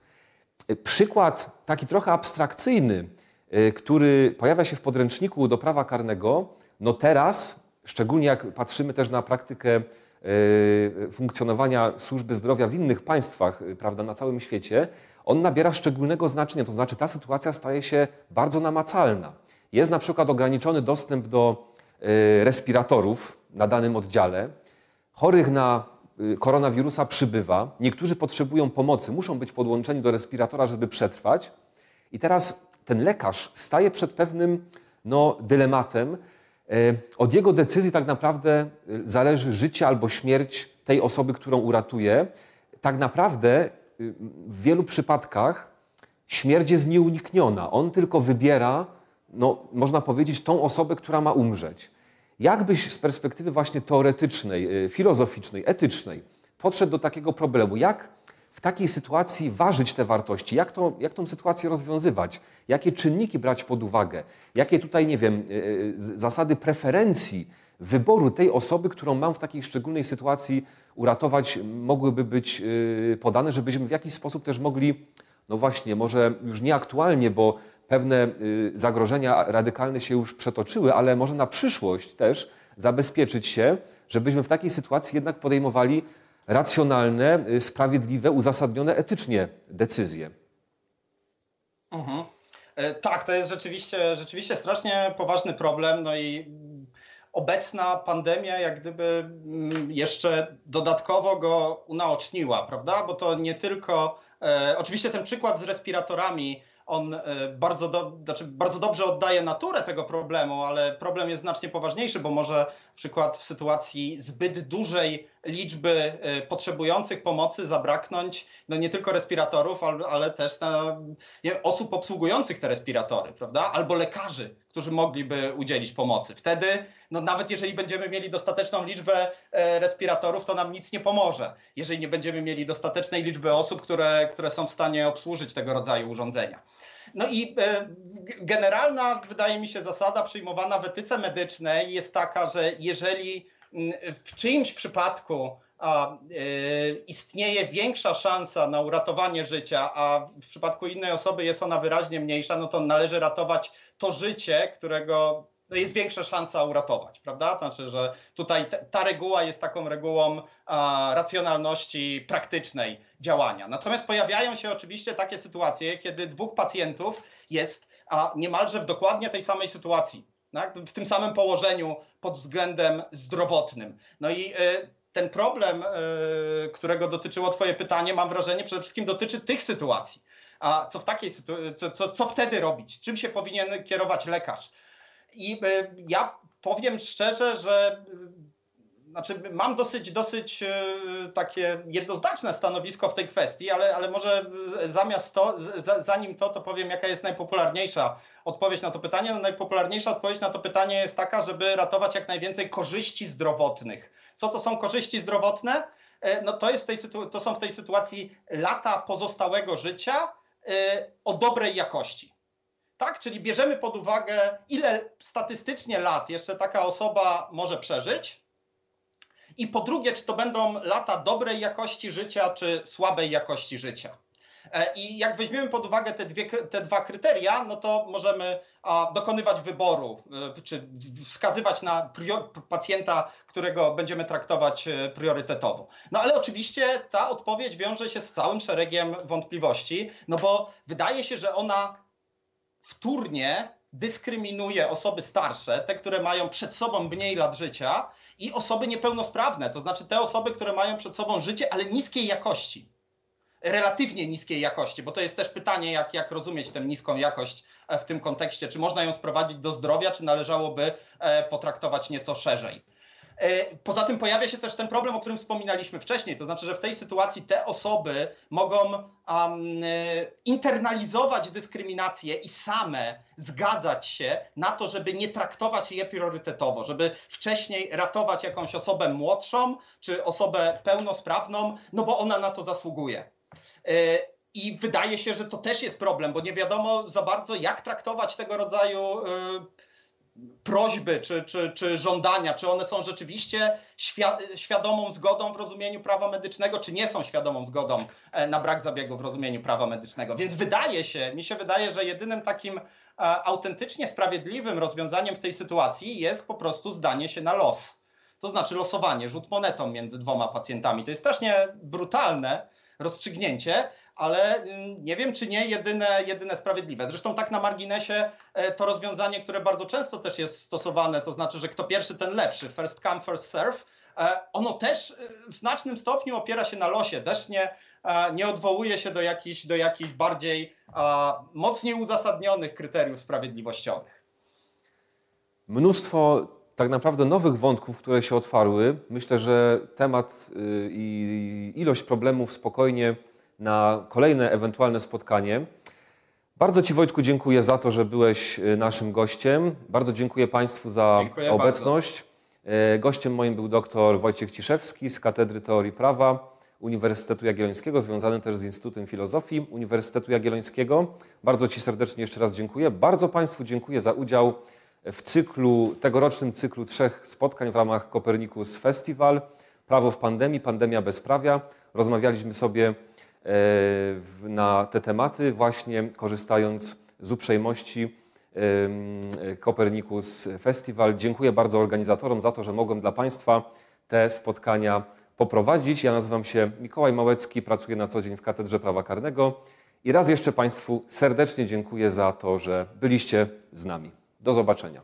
Przykład taki trochę abstrakcyjny, y, który pojawia się w podręczniku do prawa karnego, no teraz, szczególnie jak patrzymy też na praktykę y, funkcjonowania służby zdrowia w innych państwach, y, prawda, na całym świecie, on nabiera szczególnego znaczenia. To znaczy, ta sytuacja staje się bardzo namacalna. Jest na przykład ograniczony dostęp do respiratorów na danym oddziale. Chorych na Y, koronawirusa przybywa, niektórzy potrzebują pomocy, muszą być podłączeni do respiratora, żeby przetrwać. I teraz ten lekarz staje przed pewnym no, dylematem. E, od jego decyzji tak naprawdę y, zależy życie albo śmierć tej osoby, którą uratuje. Tak naprawdę y, w wielu przypadkach śmierć jest nieunikniona. On tylko wybiera, no, można powiedzieć, tą osobę, która ma umrzeć. Jak byś z perspektywy właśnie teoretycznej, y, filozoficznej, etycznej podszedł do takiego problemu? Jak w takiej sytuacji ważyć te wartości? Jak, to, jak tą sytuację rozwiązywać? Jakie czynniki brać pod uwagę? Jakie tutaj, nie wiem, y, y, zasady preferencji wyboru tej osoby, którą mam w takiej szczególnej sytuacji uratować, mogłyby być podane, żebyśmy w jakiś sposób też mogli, no właśnie, może już nie aktualnie, bo pewne y, zagrożenia radykalne się już przetoczyły, ale może na przyszłość też zabezpieczyć się, żebyśmy w takiej sytuacji jednak podejmowali racjonalne, y, sprawiedliwe, uzasadnione etycznie decyzje. Mhm. E, tak, to jest rzeczywiście, rzeczywiście strasznie poważny problem. No i obecna pandemia jak gdyby mm, jeszcze dodatkowo go unaoczniła, prawda? Bo to nie tylko. E, oczywiście ten przykład z respiratorami on e, bardzo, do, znaczy bardzo dobrze oddaje naturę tego problemu, ale problem jest znacznie poważniejszy, bo może przykład w sytuacji zbyt dużej liczby e, potrzebujących pomocy zabraknąć no nie tylko respiratorów, ale, ale też na, nie, osób obsługujących te respiratory, prawda? Albo lekarzy, którzy mogliby udzielić pomocy. Wtedy, no nawet jeżeli będziemy mieli dostateczną liczbę e, respiratorów, to nam nic nie pomoże, jeżeli nie będziemy mieli dostatecznej liczby osób, które, które są w stanie obsłużyć tego rodzaju urządzenia. No i e, generalna, wydaje mi się, zasada przyjmowana w etyce medycznej jest taka, że jeżeli mm, w czyimś przypadku a, y, istnieje większa szansa na uratowanie życia, a w przypadku innej osoby jest ona wyraźnie mniejsza, no to należy ratować to życie, którego no jest większa szansa uratować, prawda? Znaczy, że tutaj ta reguła jest taką regułą a, racjonalności praktycznej działania. Natomiast pojawiają się oczywiście takie sytuacje, kiedy dwóch pacjentów jest a, niemalże w dokładnie tej samej sytuacji. Tak? W tym samym położeniu pod względem zdrowotnym. No i y, ten problem, y, którego dotyczyło Twoje pytanie, mam wrażenie, przede wszystkim dotyczy tych sytuacji. A co w takiej sytuacji, co, co, co wtedy robić? Czym się powinien kierować lekarz? I y, ja powiem szczerze, że znaczy mam dosyć, dosyć e, takie jednoznaczne stanowisko w tej kwestii, ale, ale może zamiast to, zanim to, to powiem, jaka jest najpopularniejsza odpowiedź na to pytanie. No, najpopularniejsza odpowiedź na to pytanie jest taka, żeby ratować jak najwięcej korzyści zdrowotnych. Co to są korzyści zdrowotne? E, no to, jest tej to są w tej sytuacji lata pozostałego życia e, o dobrej jakości. Tak, czyli bierzemy pod uwagę, ile statystycznie lat jeszcze taka osoba może przeżyć, i po drugie, czy to będą lata dobrej jakości życia, czy słabej jakości życia. E, I jak weźmiemy pod uwagę te, dwie, te dwa kryteria, no to możemy a, dokonywać wyboru, e, czy wskazywać na prior, pacjenta, którego będziemy traktować e, priorytetowo. No ale oczywiście ta odpowiedź wiąże się z całym szeregiem wątpliwości, no bo wydaje się, że ona wtórnie dyskryminuje osoby starsze, te, które mają przed sobą mniej lat życia i osoby niepełnosprawne, to znaczy te osoby, które mają przed sobą życie, ale niskiej jakości. Relatywnie niskiej jakości, bo to jest też pytanie, jak, jak rozumieć tę niską jakość e, w tym kontekście. Czy można ją sprowadzić do zdrowia, czy należałoby e, potraktować nieco szerzej. E, poza tym pojawia się też ten problem, o którym wspominaliśmy wcześniej, to znaczy, że w tej sytuacji te osoby mogą um, internalizować dyskryminację i same zgadzać się na to, żeby nie traktować je priorytetowo, żeby wcześniej ratować jakąś osobę młodszą czy osobę pełnosprawną, no bo ona na to zasługuje. E, I wydaje się, że to też jest problem, bo nie wiadomo za bardzo, jak traktować tego rodzaju prośby czy, czy, czy żądania, czy one są rzeczywiście świadomą zgodą w rozumieniu prawa medycznego, czy nie są świadomą zgodą e, na brak zabiegu w rozumieniu prawa medycznego. Więc wydaje się, mi się wydaje, że jedynym takim e, autentycznie sprawiedliwym rozwiązaniem w tej sytuacji jest po prostu zdanie się na los. To znaczy losowanie, rzut monetą między dwoma pacjentami. To jest strasznie brutalne rozstrzygnięcie, ale mm, nie wiem, czy nie jedyne, jedyne sprawiedliwe. Zresztą tak na marginesie e, to rozwiązanie, które bardzo często też jest stosowane, to znaczy, że kto pierwszy, ten lepszy, first come, first serve, e, ono też e, w znacznym stopniu opiera się na losie, też nie, nie odwołuje się do jakichś, do jakichś bardziej mocniej uzasadnionych kryteriów sprawiedliwościowych. Mnóstwo tak naprawdę nowych wątków, które się otwarły. Myślę, że temat y, i ilość problemów spokojnie na kolejne ewentualne spotkanie. Bardzo Ci Wojtku dziękuję za to, że byłeś y, naszym gościem. Bardzo dziękuję Państwu za dziękuję obecność. Bardzo. Gościem moim był dr Wojciech Ciszewski z Katedry Teorii Prawa Uniwersytetu Jagiellońskiego, związany też z Instytutem Filozofii Uniwersytetu Jagiellońskiego. Bardzo Ci serdecznie jeszcze raz dziękuję. Bardzo Państwu dziękuję za udział w cyklu, tegorocznym cyklu trzech spotkań w ramach Kopernikus Festival. Prawo w pandemii, pandemia bezprawia. Rozmawialiśmy sobie E, na te tematy, właśnie korzystając z uprzejmości Kopernikus Festival. Dziękuję bardzo organizatorom za to, że mogłem dla Państwa te spotkania poprowadzić. Ja nazywam się Mikołaj Małecki, pracuję na co dzień w Katedrze Prawa Karnego i raz jeszcze Państwu serdecznie dziękuję za to, że byliście z nami. Do zobaczenia.